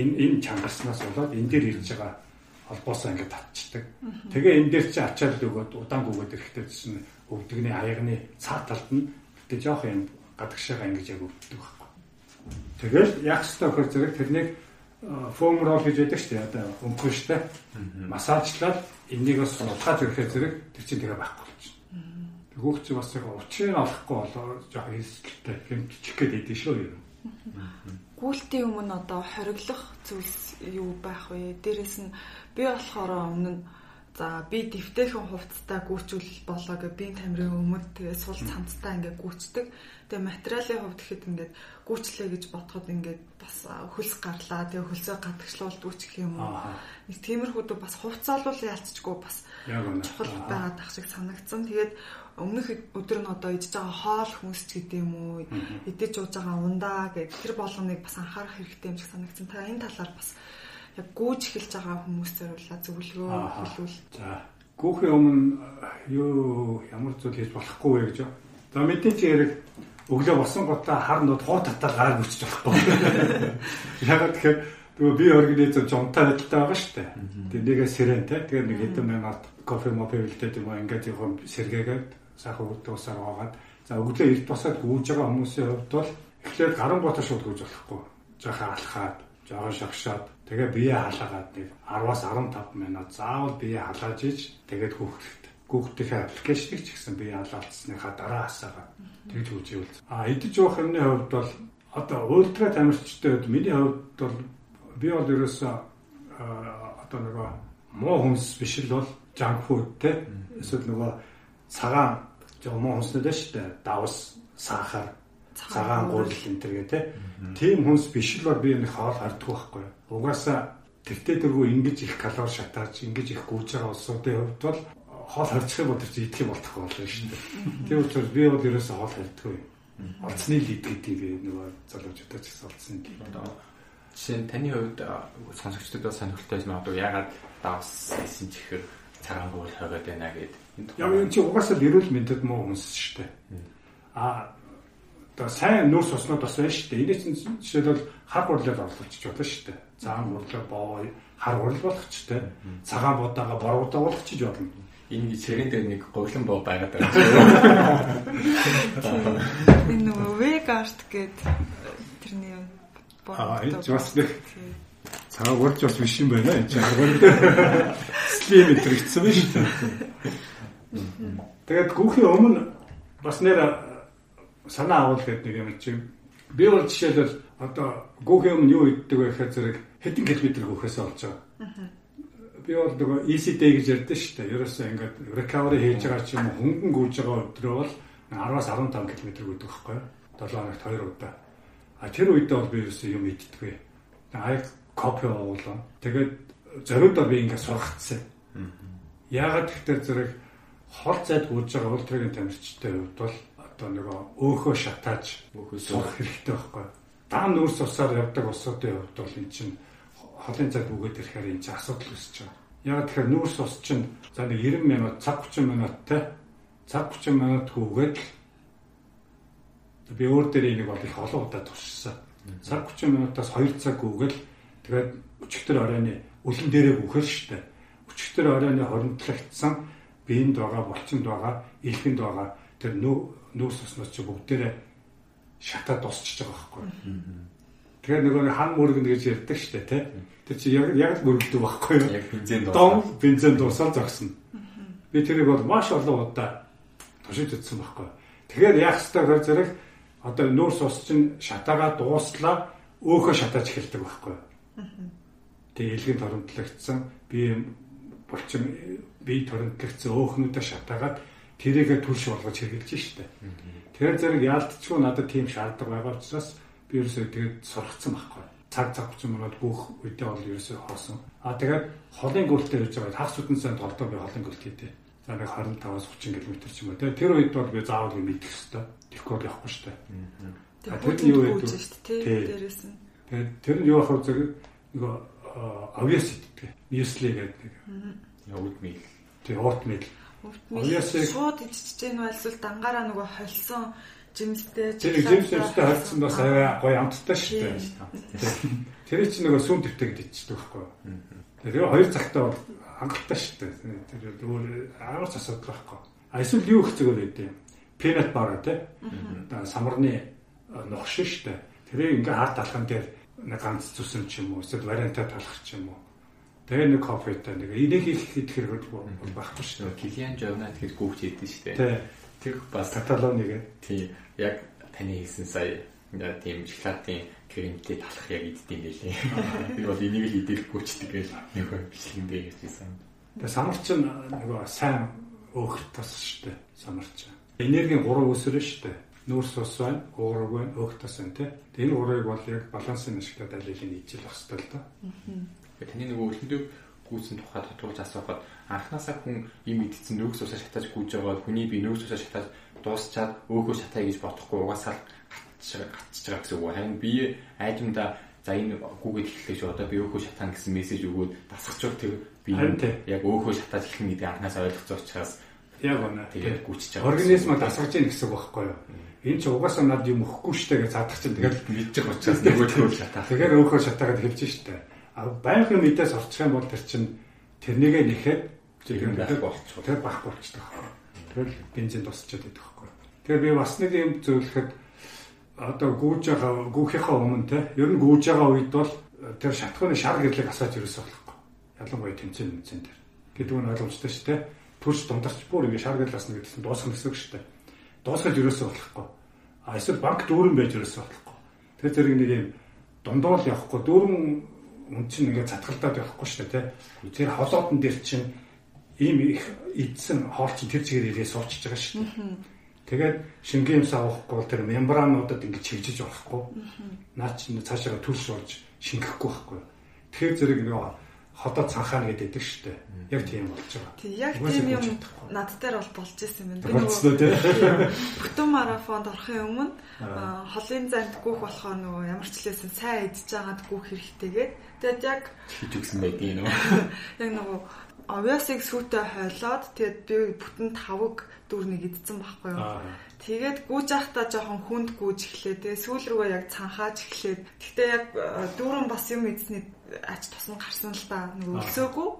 Энэ энэ чангарснаас болоод энэ дээр ирж байгаа холбоосоо ингээд татчихдаг. Тэгээ энэ дээр чи ачаал өгөөд удаан гүгээд ирэхдээ чинь өвдөгний аягны цаа талд нь тэгээ жоох юм гадагшаага ингэж яг өвддөг байхгүй. Тэгэл яг хэвээр хөр зэрэг тэрнийг фоам рол гэж байдаг шүү дээ. Одоо өмхөн шүү дээ. Массажлаад энийг бас утгаад ирэхээр зэрэг тэр чинь тэгээ байхгүй болчихно. Нөгөөх чи бас яг учрыг олохгүй болоо жоох хэсэгтэй хэмжих гээд идэв шүү юм. Гүйлтийн өмнө одоо хориглох зүйлс юу байх вэ? Дээрэс нь би болохоор өмнө нь За би дэвтэйхэн хувцастай гүйчүүл болоо гэ би тамирын өмд тэгээ сул цамцтай ингээ гүйцдэг. Тэгээ материалын хувьд гэхэд ингээд гүйчлээ гэж бодоход ингээд бас хөлс гарлаа. Тэгээ хөлсөө гадагшлуулдаг ч гэх юм уу. Нэг тиймэрхүүд бас хувцаалуул ялцчгүй бас чухал байгаад ах шиг санагдсан. Тэгээд өмнөх өдөр нь одоо идж байгаа хоол хүнсч гэдэг юм уу идэж ууж байгаа ундаа гэх тэр болгоныг бас анхаарах хэрэгтэй юм шиг санагдсан. Та энэ талаар бас яг гүйж эхэлж байгаа хүмүүстээр ула зөвлөгөө хэлвэл. За гүүхийн өмнө юу ямар зүйл хийж болохгүй вэ гэж. За мэдээч яриг өглөө босон готаа хар нууд хоо татаа гараа гүчиж болохгүй. [LAUGHS] Ягаад тэгэхээр тэгээ би организм жонтой байдалтай байгаа шүү дээ. Тэгээ нэгэ сэрэнтэй. Тэгээ нэг хэдэн минут кофе мопе үлдээд юм ингээд юм сэргээгээд сайхан үүдусаар угаад за өглөө эрт босоод гүйж байгаа хүмүүсийн хувьд бол эхлээд гарын ботоо шууд гүйж болохгүй. Жохоо алхаад, жохоо шагшаад Тэгээ бие халаагаад нэг 10-аас 15 минут заавал бие халааж иж тэгээд хүүхдэд хүүхдийнхээ аппликейшнийг ч гэсэн бие халаалцсныхаа дараа хасаагаа тэгж үживэл. А идэж уух юмны хувьд бол одоо ультра тамирчтай хувьд миний хувьд бол би бол ерөөсөө одоо нөгөө муу хүнс биш л бол junk food те эсвэл нөгөө цагаан жоо муу хүнснүүд шүү дээ. Давс, сахар, цагаан гурил энэ төр гэ те. Тийм хүнс биш л бол би энэ хоол харддаг байхгүй. Угаасаа тэртээ дөрвөө ингэж их калори шатааж, ингэж их гүйж байгаа улсуудын хувьд бол хоол харьцах юм бол чинь идэх юм болтох болно шүү дээ. Тийм учраас би бол ерөөсөө хоол харьдаг юм. Олцны лид гэдэг нөгөө залуучуудаа ч гэсэн олцны лид. Жишээ нь таны хувьд сонсогчдод сонирхолтой юм аа ягаад давс хийсэн ч ихэр цагаан гуул хойгоод байна гэдэг. Яг энэ чи угаасаа эрүүл мэндэд муу хүмүүс шүү дээ. Аа одоо сайн нүүрс уснууд бас байна шүү дээ. Энийг чинь жишээлбэл хар гурлал орлуулчих болно шүү дээ. Цагаан гурлал боо хар гурал болгочтой. Цагаан бодаага боруудаа болгочих болно. Энэ цэрэн дээр нэг говлон боо байгаад байгаа. [LAUGHS] Энэ нөгөө вегарт гэдэг тэрний юм. Аа энэ бас нэг цагаан гуралж бас биш юм байна. Энэ дээр слим байна шүү дээ. Тэгээд гүүхийн өмнө бас нэр санаа авал гэдэг нэг юм чинь би бол жишээлбэл одоо гүүхийн өмнө юу иддэг вэ гэхээр зэрэг хэдэн километр хөөхөөс олж байгаа. Би бол нөгөө EC day гэж ярьдэн шүү дээ. Ерөөсөө ингээд recovery хийж байгаа ч юм уу хөнгөн гүйж байгаа өдрөө бол 10-аас 15 км гүйдэг байхгүй юу? 7 хоногт 2 удаа. А тэр үедээ бол би ерөөсөө юм иддэггүй. Ай кофе уулаа. Тэгээд зориудаар би ингээд сургацсан. Яагаад гэхээр зэрэг хол зайд гүйж байгаа ультрагийн тамирчтай хувьд бол одоо нөгөө өөхөө шатааж өөхөө суух хэрэгтэй байхгүй. Даан нүүрс усаар явдаг усуудын хувьд бол эн чинь холын цаг үгээд ирэхээр энэ чинь асуудал үүсэж байгаа. Яг тэгэхээр нүүрс ус чинь за нэг 90 минут цаг 30 минуттай цаг 30 минут хүүгээд би өөр дээр энийг бол их олон удаа туршсан. Цаг 30 минутаас 2 цаг үгээл тэгээд өчигдөр оройны үлэн дээрээ бүхэл штэ. Өчигдөр оройны хоримтлагдсан биеинд байгаа, булчинд байгаа, илхэнд байгаа тэр нүүрс уснаас чи бүгдээрээ шатаа дуусчихж байгаа байхгүй. Тэгэхээр нөгөө хан мөргөн гэж ярьдаг шүү дээ тий. Тэр чи яг яг л мөргөдөг байхгүй юу? Яг бензин дуусаа. Дом бензин дуусаад зогсно. Би тэрийг бол маш олон удаа туршиж үзсэн байхгүй. Тэгэхээр яах ёстой гэхээр зэрэг одоо нүүрс ус чинь шатаагаа дууслаа өөхөө шатааж эхэлдэг байхгүй. Тэгээ илгэн торомтлогдсон би булчин бие торомтлогдсон өөхнүүдэ шатаагаад тэрийгэ түлш болгож хэрэгжилж штэ. Тэгэхээр зэрэг яалтчгүй надад тийм шаардлага байгаа учраас би ерөөсөө тэгээд сургацсан байхгүй. Цаг цаг 30 минут бүх үедээ бол ерөөсөө хоосон. А тэгээд холын гүлтээр хийж байгаа хагас үдэн сайн толдоо би холын гүлт хийдэг. За нэг 25-аас 30 км ч юм уу те. Тэр үед бол би заавал юм идэх хэвээр. Бол явахгүй шүү дээ. Тэгээд юу гэдэг шүү дээ дээрээс нь. Тэгээд тэр нь юу ахав зэрэг нөгөө авьяас иддэг. Мюсли гэдэг нэг. Явд мэл. Тэг мэл. Авьяасыг шууд идчихэж гэнэ бол эсвэл дангаараа нөгөө холсон жимстэй тэр жимстэй холсон бас аваа гоё амттай шүү дээ. Тэр чинь нөгөө сүм дэвтэй гэдэг идчихдэг байхгүй. Тэр хоёр цагтаа бол хангалттай шүү дээ. Тэр өөр амар ч асуудал байхгүй. А эсвэл юу их зүгээр байдیں۔ Peanut butter тий. Самарны ногш шүү дээ. Тэрийг ингээ харт талхан дээр нэг ганц зүсэн ч юм уу эсвэл вариантаа талах ч юм уу. Тэгээ нэг кофетай нэг энийг их идэх хэрэг байхгүй шүү дээ. Килиан жовна тэгэхээр гүүч идэв шүү дээ. Тэр бас каталоныг тий яг таны хэлсэн сая тийм шоколадын кремтэй талах яг иддэм байлээ. Би бол энийг л идэх гүйчдэг гэж нэг бичлэгэн дээр ярьсан. Тэгээ самарч нөгөө сайн өөх тас шүү дээ. Самарч. Энергийн 3 өсөр шүү дээ нүүрс ус байна, уураг байна, өөх тас байна тий. Энэ гурыг бол яг балансын ашиглаад алилын нийцэл байх хэрэгтэй л доо. Аа. Таны нөгөө өрхөндөө гүйцэн тухай тодруулж асуухад анханасаа хүн юм идсэн нөөц усаа шатаж гүйж байгаа хүний би нөөц усаа шатаж дуусчаад өөхөө шатаа гэж бодохгүй угаасаа гатчих байгаа гэсэн үг. Харин би айдамда за энэ гүгээд эхлэх шүү одоо би өөхөө шатаан гэсэн мессеж өгөөд дасгач тэр би яг өөхөө шатаж эхлэх гэдэг анханасаа ойлгоцсон учраас яг үнэ тэгээд гүйчиж байгаа. Организмаа дасгаж яах гэсэн үг байхгүй юу? энэ ч угаасаа над юм өгөхгүй штэ гэж задах чинь тэгэл мэдчих учраас нөгөө төр шатаа. Тэгэхээр өөхөө шатаагаад хэлж штэ. А байнгын мэдээс орчих юм бол тэр чинь тэрнийгээ нэхэд зэрэг байх болчих. Тэр бах болчихдог. Тэгэл бензин тусчаад идэх байхгүй. Тэгэхээр би бас нэг юм зөвлөхөд одоо гүүж байгаа гүүхийнхаа өмнө те ер нь гүүж байгаа үед бол тэр шатхууны шар гэрлийг асааж ерөөсөө болохгүй. Ялангуяа тэмцээн тэмцээн дээр. Гэдэг нь ойлгомжтой шүү дээ. Түлш дундарч бүр ингэ шар гэрл асна гэдэгт дуусах гэсэн үг шүү дээ дуусгаж ерөөсөө болохгүй. А эсвэл банк дүүрэн байж ерөөсөө болохгүй. Тэр зэрэг нэг юм дундуул явахгүй дүүрэн үн чинь ингээд цатгалдаад явахгүй шүү дээ тий. Тэр холоодон дээр чинь ийм их идсэн хоол чинь тэр чигээр ирээ суучж байгаа шүү дээ. Тэгээд шингэн юмсаа авахгүй бол тэр мембрануудад ингээд чивжиж болохгүй. Наа чинь цаашаа төлс болж шингэхгүй байхгүй. Тэгэхээр зэрэг нэг ходоо цанхаана гэдэг шүү дээ. Яг тийм болж байгаа. Тий, яг тийм юм над дээр бол болж исэн юм. Би нөгөө бүтэн марафонд орохын өмнө холын занд гүөх болохоор нөгөө ямар ч лээсэн сайн идж байгаад гүөх хэрэгтэйгээд тэгээд яг хийж өгсөн байдгийг нөө. [LAUGHS] Яг нөгөө овёсыг сүйтэй хойлоод тэгээд би бүтэн тавг дүүрнийг идсэн байхгүй юу. Тэгээд гүйж ахтаа жоохон хүнд гүйж эхлэв. Тэгээд сүүл рүүгээ яг цанхааж эхлээд. Гэхдээ яг дүүрэн бас юм эзний ач тусам гарсан л да нөгөө өлсөөгүй.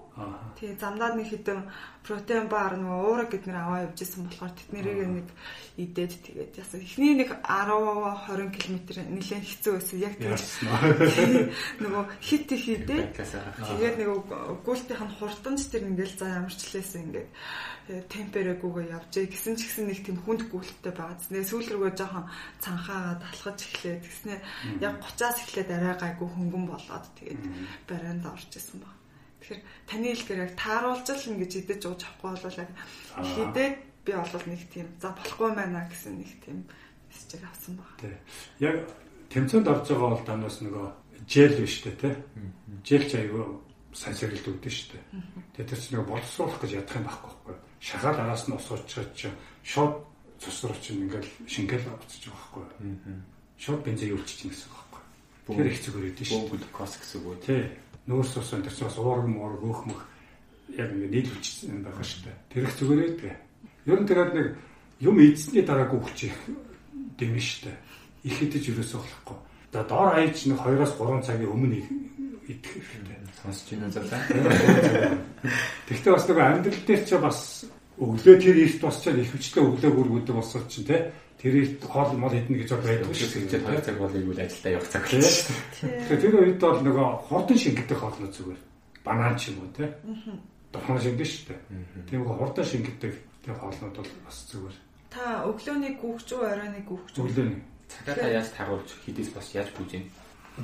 Тий замдаад нэг хідэн протеин бар нөгөө уураг гэднэр аваа явж исэн болохоор тэднэрийг нэг идээд тэгээд ясаа эхний нэг 10 20 км нэлээд хэцүү байсан. Яг тийм [LAUGHS] нөгөө хит их идээд тэгээд нөгөө гүйлтийнх нь хурданч тэр ингээл за ямарчлээсэн ингээд темперэгүүгээ явжээ. Гэсэн ч гэсэн нэг тийм хүнд гүйлттэй байгаа. Тэгээ сүүл рүүгээ жоохон цанхаагаад алхаж эхлээд тэгснэ яг 30-аас эхлээд арай гайгүй хөнгөн болоод тэгээд барайнд орж исэн баг. Тэгэхээр таны хэлгээр яг тааруулж л ингэж идэж ууж авахгүй бол яг хідээд би бол нэг тийм за болохгүй байна гэсэн нэг тийм мессеж авсан баг. Тий. Яг тэмцээнд орж байгаа бол танаас нөгөө жел биш үү те. Жел ч айгүй сайн сэргэлт өгдөн шүү дээ. Тэгээд тэр чинь нөгөө боловсруулах гэж ядах юм байхгүй шахаад араас нь ус уучраад чи шууд цус руу чинь ингээл шингээл буцаж байгаа байхгүй. Шууд бензин юулчих чинь гэсэн байхгүй. Тэр их зүгээр өгдөн шүү. Глюкоз гэсэн үг үү? Тий. Нөөс ус энэ чинь бас уурга муурга өөх мөх яг ингээд нийлүүлчихсэн байгаа шүү дээ. Тэр их зүгээр өгдөө. Ер нь тэгээд нэг юм эзсний дараа гүгч их дэмэн шүү дээ. Их идэж ерөөсөө болохгүй. За доор аяж нэг 2-оос 3 цагийн өмнө идэх хэрэгтэй. Сонсож байна заа. Тэгвэл бас нэг амьдрал дээр ч бас өглөө тэр эрт босчоод их хүчтэй өглөө хүргүүдэг болсон чинь те тэр эрт хоол мол идэнэ гэж байдаг шүү дээ. Тэр цаг бол игүүл ажилдаа явах цаг л шүү дээ. Тэгэхээр тэр үед бол нөгөө хурдан шингэдэг хоолноо зүгээр. Банан ч юм уу те. Дохон шингэн шүү дээ. Тийм хурдан шингэдэг тэр хоолнууд бол бас зүгээр. Та өглөөний гүгч үү оройны гүгч үү? Өглөөний. Цагаатаа яаж тагуулж хідээс бас яаж бүжин?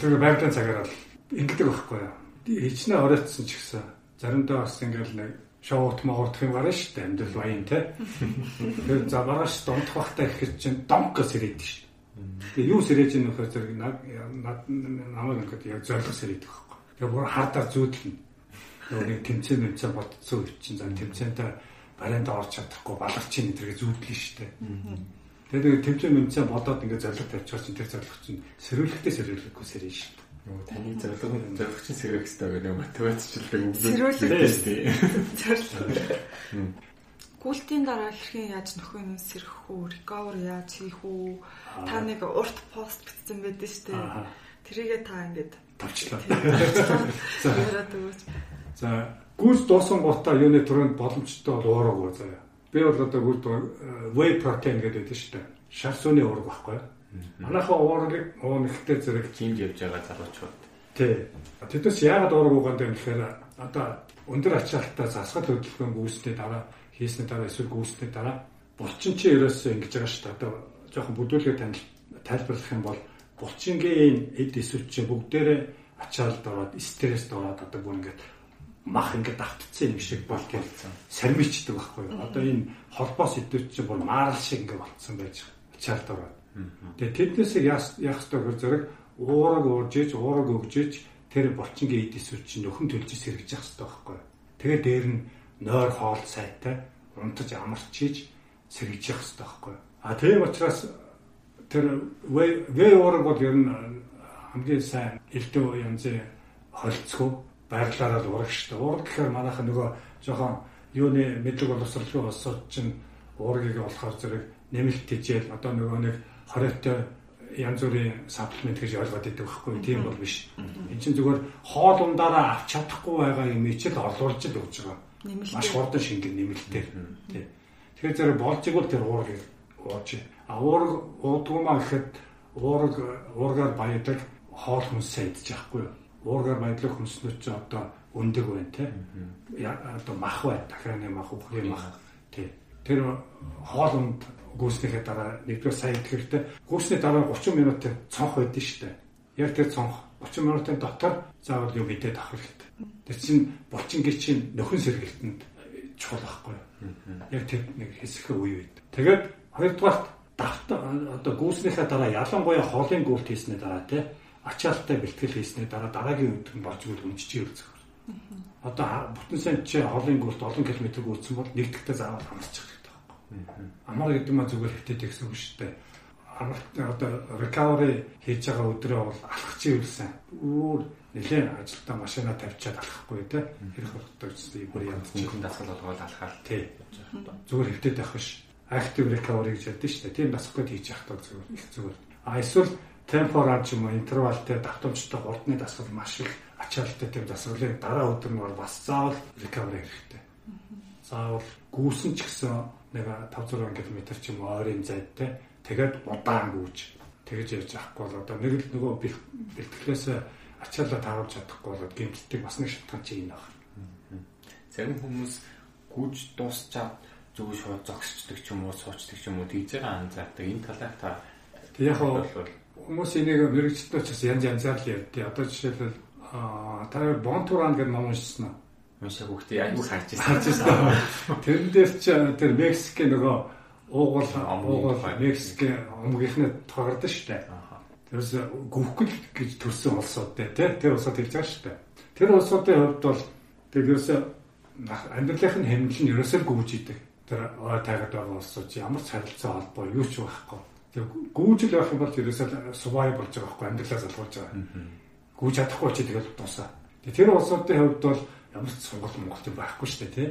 Тэр байгалийн цагаар бол ингэдэг байхгүй юу? Ичнэ оройтсон ч гэсэн заримдаа бас ингээл нэг шоут могордох юм гарна шүү дээ амьдрал баян те. [LAUGHS] Тэгэхээр за маргааш донтох бахтай ихэр чинь донк гэж сэрээд шүү дээ. Тэгээ юу сэрээж ийм нөхөр зэрэг над намайг ингээд яг зориг сэрээд байхгүй. Тэгээ бүр хардаар зүүдлэн. Нөгөө нэг тэмцээн тэмцээн бодцсон үе чинь за тэмцээнтэй барианд орж чадахгүй баларчин энэ төргээ зүүдлэн штэ. Тэгээд тэмцээн мэмцээ бодоод ингээд зориг тавьчихсан чинь тэр зориг чинь сэрүүлэхтэй сэрүүлэхгүй сэрэн штэ. Нөгөө таны зориг зориг чинь сэрэх хэрэгтэй гэдэг мотивацчлдаг үг. Сэрүүлэх тийм. Гүйлтийн дараа хэрхэн яаж нөхөө нь сэрэх үү, recover яаж хийх үү? Та нэг урт пост бичсэн байдаг шүү дээ. Тэрийгээ та ингээд тавчлаа. [LAUGHS] За, гүйс дуусан гутаа юуны түрүүнд боломжтой бол уураагүй заяа. Би бол одоо гүйс whey protein гэдэг байдаг шүү дээ. Шар сүний уураг байхгүй юу? Манайхаа уургийг уунахтай зэрэг тийм явж байгаа залуучууд. Тий. Тэднээс яагаад уураг угаанд юм гэхээр одоо өндөр ачаалттай засгал хөдөлгөөн гүйсний дараа хийсний дараа эсвэл гүйсний дараа булчин чи ерөөсөө ингэж байгаа шүү дээ. Одоо жоохон бүдүүлгээ танил тайлбарлах юм бол булчингийн эд эсвэл чи бүгдээрээ ачаалд ороод стресст ороод одоо бүр ингэж мах ингээд давтцсан юм шиг бол тийм сармичдаг байхгүй юу. Одоо энэ холбоос идэвч чинь бүр маарал шиг ингээд болцсон байж ачаалд ороод. Тэгээ тэднээс яах ёстой хөр зэрэг уураг уурж иж уураг өгж иж тэр булчингийн эд эсвэл чи нөхөн төлж сэргэж явах хэрэгтэй байхгүй. Тэгээ дээр нь нойр хоол сайтай унтаж амарчиж сэргийж явах хэрэгтэй байхгүй. А тийм учраас тэр вэ уураг бол ер нь хамгийн сайн элдв янзын холцгоо байрлаараа л ураг шүү дээ. Ураг гэхээр манайхан нөгөө жоохон юуны мэдлэг боловсролын улсууд чинь уургийг болохоор зэрэг нэмэлт тижэл одоо нөгөө нэг хориотой янз бүрийн саплмент гэж ойлгоод байдаг байхгүй тийм бол биш. Энд чинь зүгээр хоол ундаараа авч чадахгүй байгаа юм ичил олуулж л өгч байгаа маш хурдан шингэн нэмэлтээр тий. Тэгэхээр зэрэг болжиг бол тэр уургийг ууж. А уург уудгуумаа гэхэд уург уургаар баядаг хоол хүнсээ идэж яахгүй юу? Уургаар баядлах хүнснүүд ч одоо өндөг байна тий. Одоо мах бай, дахианы мах, үхрийн мах тий. Тэр хоол унд гүйснийхээ дараа нэгдүгээр сайн хэрэгтэй. Гүйсний дараа 30 минут цонх байдсан шүү дээ. Яг тэр цонх 30 минутын дотор заавал юу мэдээд авах хэрэгтэй. Тэр чинь булчингийн чинь нөхөн сэргэлтэнд чухал байхгүй юу? Яг тэр нэг хэсэг үе үед. Тэгээд хоёрдугаарт давт одоо гүйснийхээ дараа ялангуяа хоолын гүйлт хийсний дараа тий ачаалттай бэлтгэл хийсний дараа дараагийн үед нь болж үл өмчиж ирэх. Одоо бүтэн сан чи хоолын гүйлт олон километр гүйцсэн бол нэгдэхтэй заавал байхгүй. Амар гэдэг нь зүгээр хөвтөд гэсэн үг шүү дээ амарт одоо recovery хийж байгаа өдрөө бол алхах чи үлсэн. Өөр нэлээд ажилдаа машина тавьчаад алхахгүй те. Хэрэг болдог гэсэн юм ядчих хүн дасгал болгоод алхаад тий. Зүгээр хөвтөд байх биш. Active recovery гэж яддаг шүү дээ тийм дасгал хийж явах таг зүгээр. Их зүгээр. А эсвэл темпорал ч юм уу интервалтэй давтамжтай хурдны дасгал маш их ачаалттай тийм дасгалыг дараа өдөр нь бас заавал recovery хэрэгтэй. Заавал гүүсэн ч гэсэн нэг 5 6 км ч юм уу ойрын зайдтай тэгээд удаан гүйж тэгж явж авахгүй бол одоо нэг л нөгөө бэлтгэлээс ачаалаа тааруулж чадахгүй болоод гэмтдэг бас нэг шалтгаан чинь энэ байна. Зарим хүмүүс гүйж дуусчаад зөв шууд зогсчдаг ч юм уу суучдаг ч юм уу тийж байгаа анзаардаг. Энэ талаар та яг хүмүүс энийг мэрэгчлээ ч бас янз янзаар л ярьдээ. Одоо жишээлбэл та Бонтуран гэдэг ном уншсан уу? Уншаа хүүхдээ аюу харж байсан. Тэрэн дээр ч тэр Мексикийн нөгөө уугуул уугуул Мексикийн омгийнхны тохирдсон шүү дээ. Тэрс гүвгэл гэж төрсэн улсууд те тэр улсууд хэлж байгаа шүү дээ. Тэр улсуудын хувьд бол тэр ерөөсө амьдралынх нь хэмнэл нь ерөөсөө гүйж идэг. Тэр ой тайгаад байгаа улсууд ямар ч харилцаа холбоо юу ч байхгүй. Тэр гүйжил байх юм бол ерөөсөө survive болж байгаа байхгүй амьдралаа залгуулж байгаа. Гүйж чадахгүй чи тэгэл тусаа. Тэр улсуудын хувьд бол ямар ч сонголт Монголд байхгүй шүү дээ тий.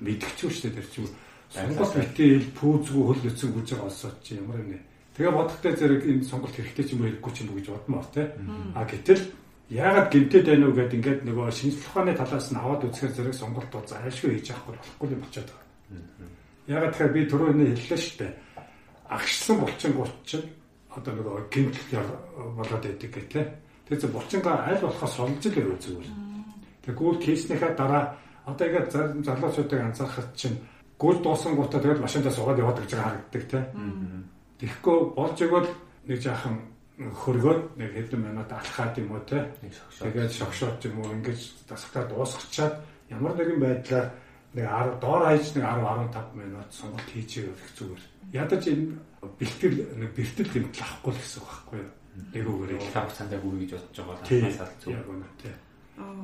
Мэдгч шүү дээ тэр чинь сонголт битэл пүүзгүй хөл өцөн гүйж байгаа улсууд чи ямар нэ Тэгээ бодохтой зэрэг энэ сонголт хэрэгтэй ч юм уу хэрэггүй ч юм уу гэж бодмоор тий. А гэтэл яагаад гинтэд байна уу гэдээ ингээд нөгөө шинжлэх ухааны талаас нь аваад үзэхээр зэрэг сонголт бол зайлшгүй хийж авахгүй болохгүй юм болчиход байгаа. Яагаад тэгэхээр би түрүү энэ хэллээ шүү дээ. Агшсан булчингууд чинь одоо нөгөө гинтэл болоод байдаг гэх тий. Тэгээ зөв булчингаа аль болохоос солж л өрөө зүгээр. Гүйл хийснийхаа дараа одоо зарим залуучуудыг анзаархад чинь гүйл дуусан гутаа тэгэл машиндаа суугаад яваад гэж харагддаг тий. Тэгэхгүй болж игэл нэг жаахан хөргөөд нэг хэдэн минут алхаад юм уу те. Тэгээд шогшоод юм уу ингэж дасгалтаа дуусгачаад ямар нэгэн байдлаар нэг 10 доор хаяж нэг 10 15 минут сонголт хийж ирэх зүгээр. Ядаж энэ бэлтгэл нэг бэртэл гэмтэл авахгүй л гэсэн үг байхгүй юу? Нэг үгээр их хугацаанд гүр гэж бодож байгаа талаас аль зүг. Тийм.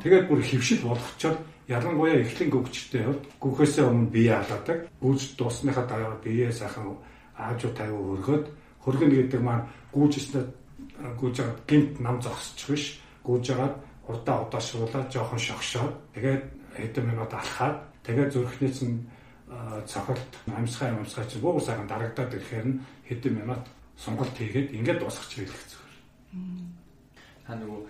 Тэгээд бүр хөвшил болгочоор ялангуяа эхлэн гүгчтэй бол гүхээсээ өмнө бие алаадаг. Гүйж дуусныхаа дараа бие сайхан аажуу тайвуу хөргөөд хөргөн гэдэг маань гүйжснээр гүйж байгаа гинт нам зогсчих биш. Гүйж байгаа урдаа удаашруулаад жоохон шогшоод тэгээд хэдэн минут алхаад тэгээд зүрхнээс нь цохолт амьсгай амьсгай чинь буур сайхан дарагдаад ирэхээр нь хэдэн минут сонголт хийгээд ингээд дуусгачих хэлэх зүгээр. Та нөгөө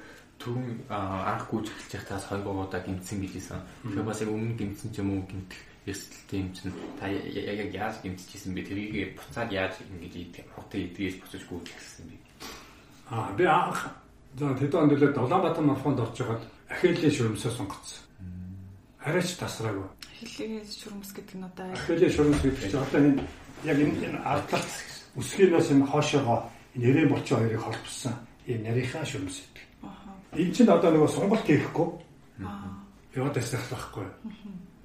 түрүүн анх гүйж эхэлж байхдаа хойгоо удаа гимтсэн гэжсэн. Тэгэхээр бас яг өмнө гимтсэн ч юм уу гимтэх эрсдэлтэй юм чинь та яг яаж гимтчихсэн бэ? Тэрийг буцаад яаж ингэж идэх хотын идгээс буцаж гүйж эхэлсэн бэ? Аа би анх за тэдэн онд үлээ Улаанбаатар марафонд орж байгаад ахилийн шүрмсээ сонгоцсон. Арайч тасраагүй. Ахилийн шүрмс гэдэг нь одоо ахилийн шүрмс гэдэг чинь одоо энэ яг энэ ардлалт үсгийнээс энэ хоошоогоо нэрээ болчоо хоёрыг холбосон энэ нарийнхаа шүрмс Энэ чинь одоо нөгөө сонголт хийхгүй. Яваад байсан байхгүй.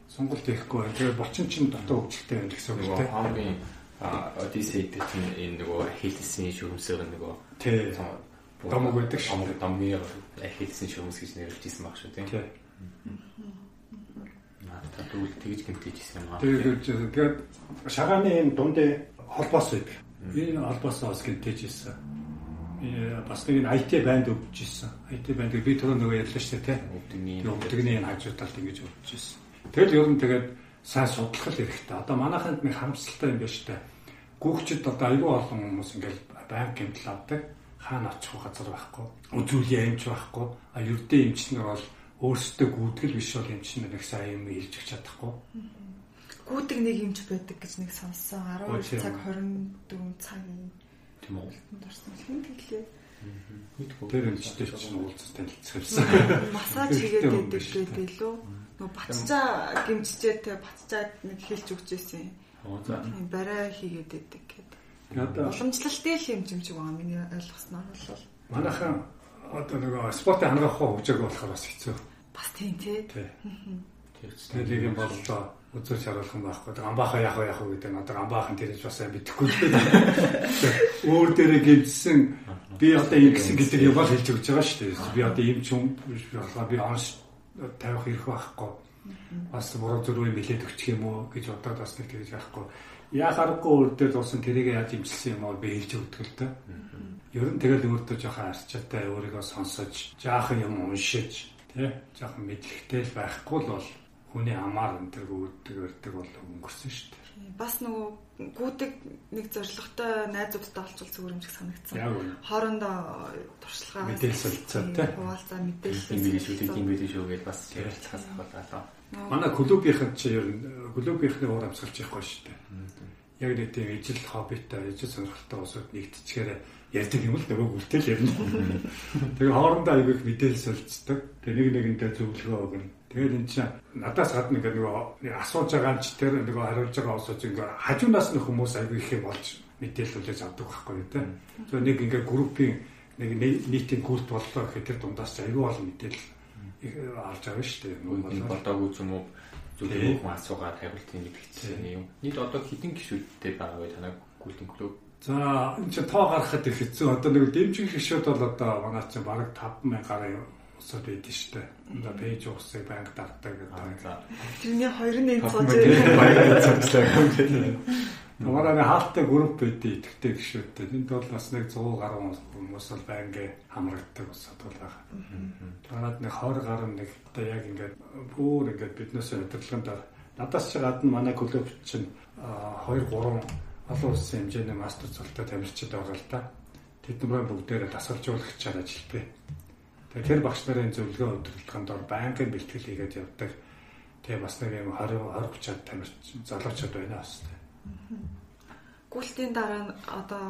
Сонголт хийхгүй. Тэгээ булчин чинь дотоо хөвчлөлтэй байна гэсэн үг тийм. Хамгийн Одиссе гэдэг чинь энэ нөгөө хэлсэн шүрмсээр нөгөө тий домог байдаг шүү. Домгийн хэлсэн шүрмс гэж нэрлэжсэн баг шүү тийм. Та тэгвэл тэгж гэмтээжсэн юм аа. Тэгээд шагааны энэ дундын холбоос байдаг. Энэ холбоосоо бас гэмтээжсэн. Э, бас нэг IT банд өвдөж ирсэн. IT банд би түрүү нөгөө ярьлаа шүү дээ, тийм. Өвдөгний энэ хажуу талд ингэж өвдөж ирсэн. Тэгэл ер нь тэгээд сайн судлах хэрэгтэй. Одоо манайханд нэг харамсалтай юм байна шүү дээ. Гүүгчд одоо аюул олон хүмүүс ингээл банк гэмтэл авдаг. Хаана очих газар байхгүй. Үзүүлээ юмч байхгүй. А ердөө эмчнэр бол өөрсдөө гүйтгэл биш бол эмчнэр нэг сайн юм хэлж өгч чадахгүй. Гүйдэг нэг юмч байдаг гэж нэг сонссон. 12 цаг 24 цаг тийм үү. Дурсан хэн тэглээ. Тэр эмчтэй чинь уулзсан танилцсан. Массаж хийгээд байдаг гэдэг лөө. Нөгөө батцаа гимчжээтэй батцаа нэг хэлж өгч байсан. Тийм барай хийгээд байдаг гэдэг. Одоо уламжлалтын хэмжимчиг байгаа миний ойлгосноор бол манайхан одоо нөгөө спортын хангах хөгжөөг болохоор бас хэцүү. Бас тийм тий. Тэгээд юм боллоо үзүүлж харуулах юм байхгүй. Амбааха яах вэ яах вэ гэдэг одоо амбаахан тэрэж бас сайн мэдэхгүй л [LAUGHS] өөр дээрээ гимжсэн би одоо юм гисэн гэдэг юм бол хэлж өгч байгаа шүү дээ. Би одоо юм ч юм болохоо би онс тавих хэрэг байхгүй. Бас буруу зүрхээ нэлээд өгчих юм уу гэж бодоод бас нэг тэгж яахгүй. Яа харахгүй өөр дээр дуусан тэрийг яаж имчилсэн юм бол би хэлж өгдөг л дээ. Ер нь тэгэл өөртөө жоохон арчаатай өөрийгөө сонсож, жаахан юм уншиж, тий, жоохон мэдлэгтэй л байхгүй л бол хүний амаар энэ гүйдэг өрдөг бол өнгөрсөн шүү дээ. Бас нөгөө гүйдэг нэг зоригтой найзуудтай олцвол зүгээр юм шиг санагдсан. Хоорондоо туршлагаа мэдээлэл солилцоо тий. Хуваалцаа мэдээлэл юм биш тийм шүү гэж бас ярилцахаас болоо. Манай клубийнхэн чи ер нь клубийнхны уур амьсгалж явахгүй шүү дээ. Яг нэг тийм ижил хоббитой, ижил сонирхолтой усуд нэгдчихээр ярьдаг юм л нөгөө үлтэл ярина. [LAUGHS] Тэгээ хоорондоо аягүй мэдээлэл солилцдог. Тэгээ нэг нэгэндээ зөвлөгөө өгнө Тэгээд эн чинь надаас гадна ингээд нөгөө асууж байгаа ч тэр нөгөө хариулж байгаа усууч ингээд хажуунаас нь хүмүүс аягүй их юм болж мэдээлүүлж авдаг байхгүй юу те. Тэгэхээр нэг ингээд группийн нэг нийтийн культ боллоо гэхэд тэр дундаас аягүй олон мэдээлэл авч байгаа шүү дээ. Нөгөө болдоогүй ч юм уу зүгээр хүн асуугаад хариулт гэдэг чинь юм. Нийт одоо хэдэн гişүүдтэй байгаа вэ танай культийн клуб? За энэ чинь тоо гаргахад их хэцүү. Одоо нэг дэмжих гişүүд бол одоо манай чинь бараг 5000 гаруй усад байдаг шүү дээ. Одоо пэйж усыг банк дартаг гэдэг. Тэрний хоёр [LAUGHS] нэг цоож байна. Намаараа хаалттай групп байдیں۔ Итгэдэг гişүүдтэй. Энд бол бас нэг 100 гаруй хүмүүс бол байнгээ хамрагддаг усад бол байгаа. Танад нэг 20 гаруй нэг одоо яг ингээд бүр ингээд биднээс удирдлаганд надаас ч гадна манай клуб чинь 2 3 олон улсын хэмжээний мастер цолтой тамирчид байгаа л да. Тэднээ бүгдээрээ дасгалжуулагчаар ажилладаг. Тэгээ тэр багш нарын зөвлөгөө удирдлаганд ор байнгын бэлтгэл хийгээд явдаг. Тэгээ бас нэг юм 20 20 30-аад тамирч залуучууд байна бас. Гүйлтийн дараа одоо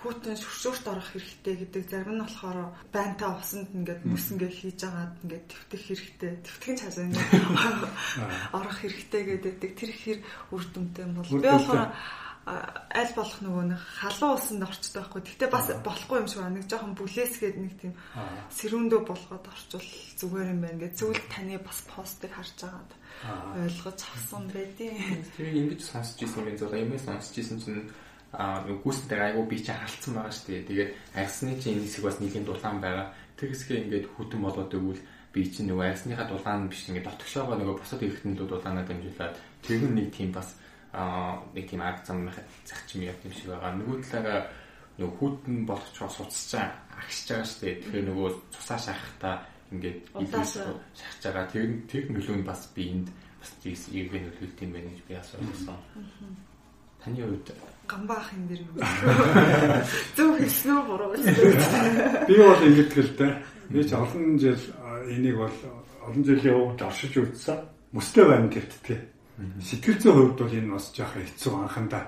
хүүтэн шүршөөрт орох хэрэгтэй гэдэг зарим нь болохоор байнтаа усанд ингээд мөс ингээд хийж агаад ингээд твтэх хэрэгтэй. Твтгэн цаас ингээд орох хэрэгтэй гэдэг тэр хэр үр дүнтэй бол би болохоор аль болох нөгөө нэг халуун усанд орчтой байхгүй. Гэтэ бас болохгүй юм шиг байна. Нэг жоохон бүлээсгээд нэг тийм сэрүүндөө болгоод орчвол зүгээр юм байна. Гэт зөвл таны бас постыг харж агаад ойлгож авсан байдیں۔ Тэр ингэж сонсч ирсэн юм зөв. Ямаа сонсч ирсэн чинь а гүйсэнтэй айгу би чи халтсан байгаа шүү дээ. Тэгээд арьсны чинь энэ хэсэг бас нэлийн дулаан байгаа. Тэр хэсгээ ингээд хүтэн болоод өгвөл би чинь нөгөө арьсныхаа дулаан биш ингээд дотгошоогоо нөгөө босод эргэтнэлүүд дулаанаа дамжуулаад тэр нэг тийм бас аа нэг тийм арга зам зарчим яг юм шиг байгаа. Нөгөө талаараа нөгөө хүүтэн болгочоо суцсаж агшиж байгаа шүү дээ. Тэгэхээр нөгөө цусаа шахахтаа ингээд шахаж байгаа. Тэр тэр нөлөө нь бас биэнд бас ийгэн нөлөөлт юм байна гэж би асуусан. Таны хувьд гамбаах юм дэр юу? [LAUGHS] Зөв хэлсэн үү буруу хэлсэн. Би бол ингэдэг л дээ. Би ч олон жил энийг бол олон жилийн өмнө оршиж үзсэн. Мөстэй байна гэдэгтэй. Сэтгэл зүйн хувьд бол энэ бас жоохон хэцүү анхандаа.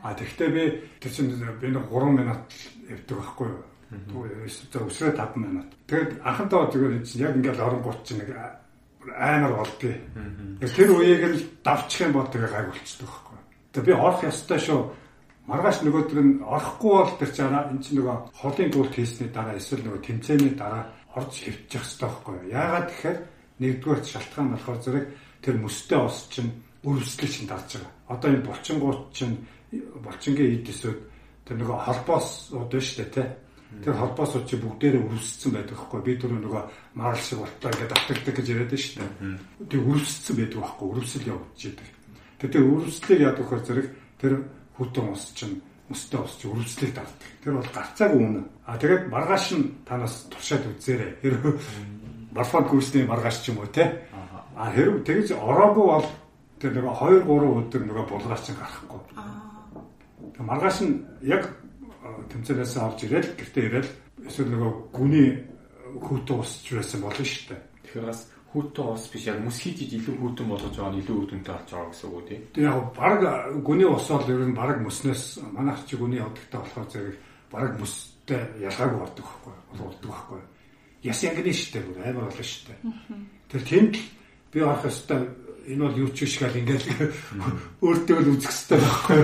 А тэгвэл би тэр чинь би нэг 3 минут явдаг байхгүй юу? Тэгвэл өсрөө 5 минут. Тэгэд анхандаа зүгээр чинь яг ингээд оронгууд чинь нэг аймар болдгий. Тэр үеийг л давчих юм бол тэгээ гайг болчихдог байхгүй юу? Тэгээ би орох ёстой шүү. Маргааш нөгөөдөр нь орохгүй бол тэр чинь энэ чинь нөгөө холын дуулт хийсний дараа эсвэл нөгөө тэмцээний дараа орж хөвчих ёстой байхгүй юу? Яагаад тэгэхээр нэгдүгээр шалтгаан болохоор зэрэг тэр мөстэй ус чинь үрвслэл чинь дарж байгаа. Одоо энэ булчингууд чинь булчингийн эд эсүүд тэр нөгөө холбоос ууд байна шүү дээ тий. Тэр холбоосууд чи бүгдээрээ үрвссэн байдаг хгүй би түр нөгөө марал шиг болтлоо ингээд автагддаг гэж яриад байна шүү дээ. Тэг үрвссэн байдаг байхгүй үрвсэл явуулж идэг. Тэгэхээр үрвслийг яд өгөхөр зэрэг тэр хүтэн ус чинь өстэй ус чинь үрвслийг дарддаг. Тэр бол гарцааг үнэ. А тэгээд маргааш нь танаас туршаад үзээрэй. Тэр морфон курсны маргааш ч юм уу те. А хэрэг тэгж ороогүй бол тэр нэг 2 3 өдөр нөгөө булгаач чинь гарахгүй. Тэг маргааш нь яг тэмцээлээс авч ирэл гэртээ ирэл эсвэл нөгөө гүний хүүтэн усч байсан болно шүү дээ. Тэгэхээр бас хүүтэн ус биш яг мөс хийжиж илүү хүүтэн болгож байгаа нь илүү үүдэнтэй болж байгаа гэсэн үг үү тий. Тэг яг баг гүний ус бол ер нь баг мөснөөс манайх чи гүний одогтой болохоор зэрэг баг мөстэй ялгаагүй болдог байхгүй болдог байхгүй. Яс яг нэг шүү дээ амар болно шүү дээ. Тэр тэнд би орох ёстой энэ бол юу ч биш гал ингээл өөртөө л үзэх ёстой байхгүй.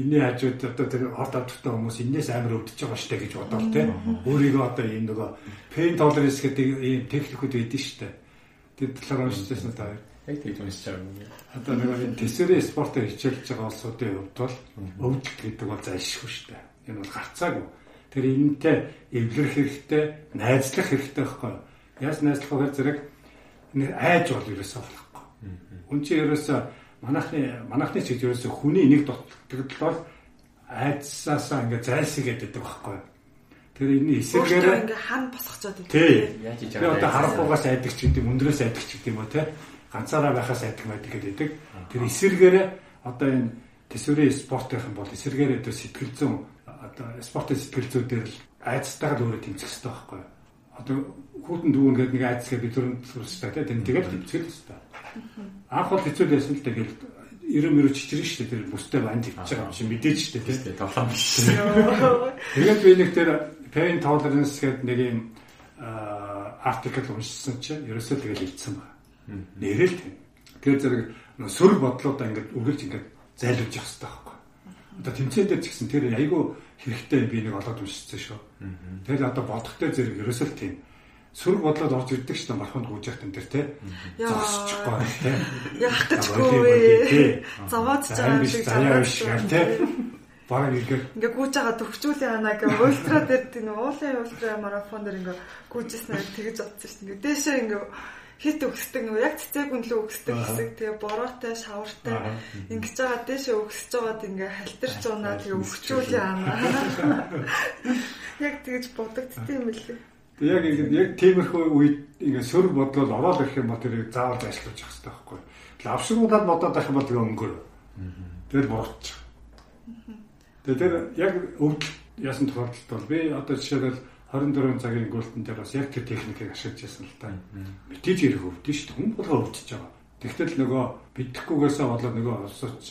Инний хажууд одоо тэр орд авдагтай хүмүүс энэс амар өвдөж байгаа штэ гэж бодоод те. Өөрийгөө одоо ийм нөгөө pain tolerance гэдэг ийм техникүүд байдэн штэ. Тэр талаар уншижсэн та. Яг тэгж уншиж байгаа юм. Одоо нөгөө тэсэрийн спортоор хичээлж байгаа улсуудын хувьд бол өвдөлт гэдэг бол зайлшгүй штэ. Энэ бол гарцаагүй. Тэр энэнтэй эвлэрэх хэрэгтэй, найзлах хэрэгтэй байхгүй. Яаж найзлах вэ зэрэг айж бол ерөөсөө болохгүй. Үн чи ерөөсөө манайхны манайхны чиг ерөөсөө хүний нэг дутагдал бол айцсаасаа ингээ зайлсхий гэдэг байхгүй. Тэр энэ эсэргээр ингээ хан босгочоод байдаг. Тий. Яаж хийж байгаа. Би одоо харахгүйгаас айдаг ч гэдэг юм, өндрөөс айдаг ч гэдэг юм уу те. Ганцаараа байхаас айдаг байдаг гэдэг. Тэр эсэргээр одоо энэ төсвөрийн спорт гэх юм бол эсэргээр одоо сэтгэл зүйн одоо спортын сэтгэл зүй дээр л айцтайгаа л өөрөө тэмцэх хэрэгтэй байхгүй. Одоо хүүтэн дүүн гэдэг нэг айцгээ бид түрүүнд сурстай тийм тэгэл тэмцэл хэвээр. Анх бол хэцүү байсан л тэгэл 90 мөрөж чичрэн шүү дээ тэр бүстэй банд хийж байгаа юм шиг мэдээж шүү дээ тийм тоглоом биш. Тэгээд би нэг тэр pain tolerance гэдэг нэг юм артикл уншсан чинь ерөөсөө тэгэл илтсэн байна. Нэрэл тийм. Тэгээд зэрэг сөрөг бодлоодаа ингээд үргэлж ингээд зайлуулж явах хэрэгтэй байхгүй. Одоо тэмцээн дээр ч гэсэн тэр айгүй хэрэгтэй би нэг олоод уншсан шүү. Тэгэл одоо бодохтой зэрэг ерөөсөө тийм. Сөрөг бодлоод орж ирдэг шүү дээ марханд гүйж яхад энэ төр те. Зогсчихгүй те. Яах гэжгүй заваад ч байгаа шиг заваад шиг те. Бараг ингээд ингээ гүйж байгаа төвчүүлээ анаа гэ ультра дээр тийм уулын ультра марафон дээр ингээ гүйжсэн тэгэж утсан шүү дээ дээшээ ингээ хит өгсдөг нөгөө яг цэцэг үнлөө өгсдөг хэсэг. Тэгээ бороотой шавартай. Ингэж байгаа дээшээ өгсөж байгаад ингээ халтарч унаа тэгээ өвчүүлээ анаа [LAUGHS] яг тэгэж бодогдтiin юм лээ Яг ингэ яг тиймэрхүү үед ингэ сөрөг бодлол ороод ирэх юм бол тэрийг заавал ажиллаж явах хэрэгтэй байхгүй. Лавшруулаад бодоод байх юм бол тэгээ өнгөр. Тэгэл бурууч. Тэгээ тэр яг өвдөл яасан тохиолдолд бол би одоо жишээлбэл 24 цагийн гүйлтэн дээр бас яг тэр техникийг ашиглаж яасан л та. Мэдээж ирэх өвдөн шүү дээ. Хүн болгоо өвдөж байгаа. Тэгтэл нөгөө бидэхгүйгээсээ болоод нөгөө олсооч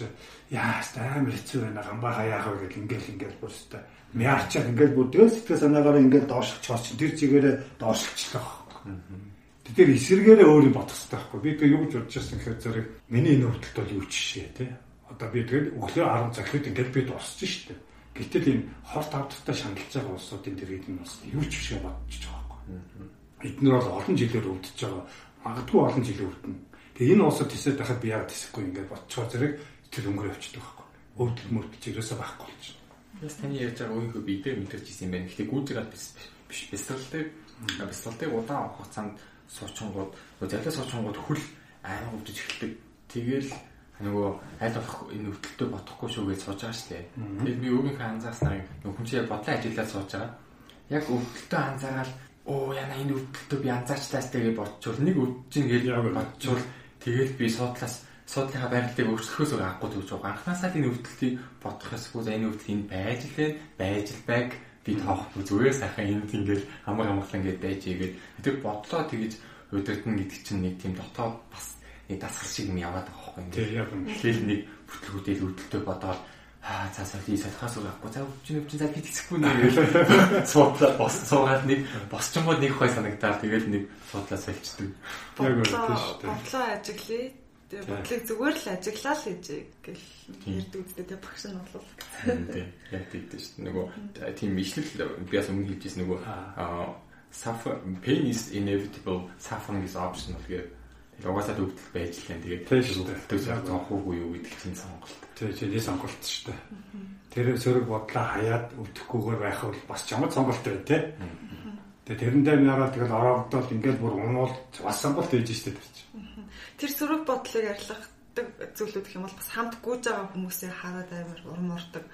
яа амар хэцүү байна гамбаа хаяах вэ гэл ингээл ингээл бүрстэй мяарчаад ингээд бүдгэл сэтгэл санаагаараа ингээд доошлж чаач тэр чигээрээ доошлчлаа. Тэгэхээр эсэргээрээ өөр юм бодох хэрэгтэй байхгүй. Би тэгээ юу гэж бодож байсан гэхээр зэрэг миний энэ өвдөлт бол юу жишээ те. Одоо би тэгээд өглөө 10 цагт ингээд би дуусчих шүү дээ. Гэтэл энэ хорт авдагтай шаналж байгаа улсуудын дэргэд нь бас юу ч бодож байгаа байхгүй. Эднэр бол олон жилээр өвдөж байгаа. Магадгүй олон жил өвдөнө. Тэгээ энэ улсад тисээд байхад би яагаад тисэхгүй ингээд бодцоо зэрэг тэр өнгөрөө явчихдаг байхгүй. Өвдөл мөрдөл ерөөсөө байхгүй болж байна. Бас таны ярьж байгаа өөрийнхөө бидээ мэдэрч ирсэн юм байна. Гэхдээ гүйж байгаа биш биш бэлсрэлтэй Бясалгалтыг удаан хугацаанд суучингууд, залуу суучингууд хөл аймаг өвдөж эхэлдэг. Тэгэл нөгөө аль болох энэ өвдөлтөд бодохгүй шүү гэж сууж байгаа шүү дээ. Тэгээд би өөрийнхөө анзаарснаа нөгөө хүн чинь бодлоо ажиллаад сууж байгаа. Яг өвдөлтөд анзаараад оо яна энэ өвдөлтөд би анзаарчлаастай гэж бодчвол нэг өвдөж гэж бодчвол тэгэл би суудлаас суудлынхаа байрлалыг өөрчлөхөөс өөр авахгүй төгж байгаа. Анхнаасаа энэ өвдөлтийг бодох. За энэ өвдөл энэ байж л? Байж л байг би тоохгүй зүгээр сайхан энд ингээл амар амгалан гэдээ байж игээд тэр бодлоо тэгэж удирдна гэдэг чинь нэг тийм дотоод бас нэг дасгал шиг юм яваад байгаа байхгүй. Тийм яг юм. Тэгэхээр нэг бүтлгүүдэл өвдөлтөд бодоод аа за соли солихоос урахгүй за өвчин өвчин за би тэцэхгүй нэ гэж суудлаа бос суугаад нэг босчонгоо нэг хой санагдаад тэгэл нэг суудлаа сольчдөг. Бодлоо ажиглая. Тэгээ бодлыг зүгээр л ажиглаа л гэж гэл ярьдаг үстэй тэг багш нь болов. Тийм яг тийм шүү дээ. Нөгөө тийм ишлэл би бас өмнө хэлжсэн нөгөө suffer pain is inevitable suffering is optional гэдэг угаасаа төвдөл байж л юм. Тэгээд төвдөлтөөс зонхоогүй юу гэдэг чинь сонголт. Тэгээ чиний сонголт шүү дээ. Тэр сөрөг бодлоо хаяад өвдөхгүйгээр байх бол бас чамд сонголт бай тээ. Тэгээ тэрэндээ нараад тэгэл ороогдол ингээл бүр унуул бас сонголт ээж штэ тэр чинь. Тэр сөрөг бодлыг арилгадаг зүйлүүд гэх юм бол бас хамт гүйж байгаа хүмүүсээ хараад амар урам ордог.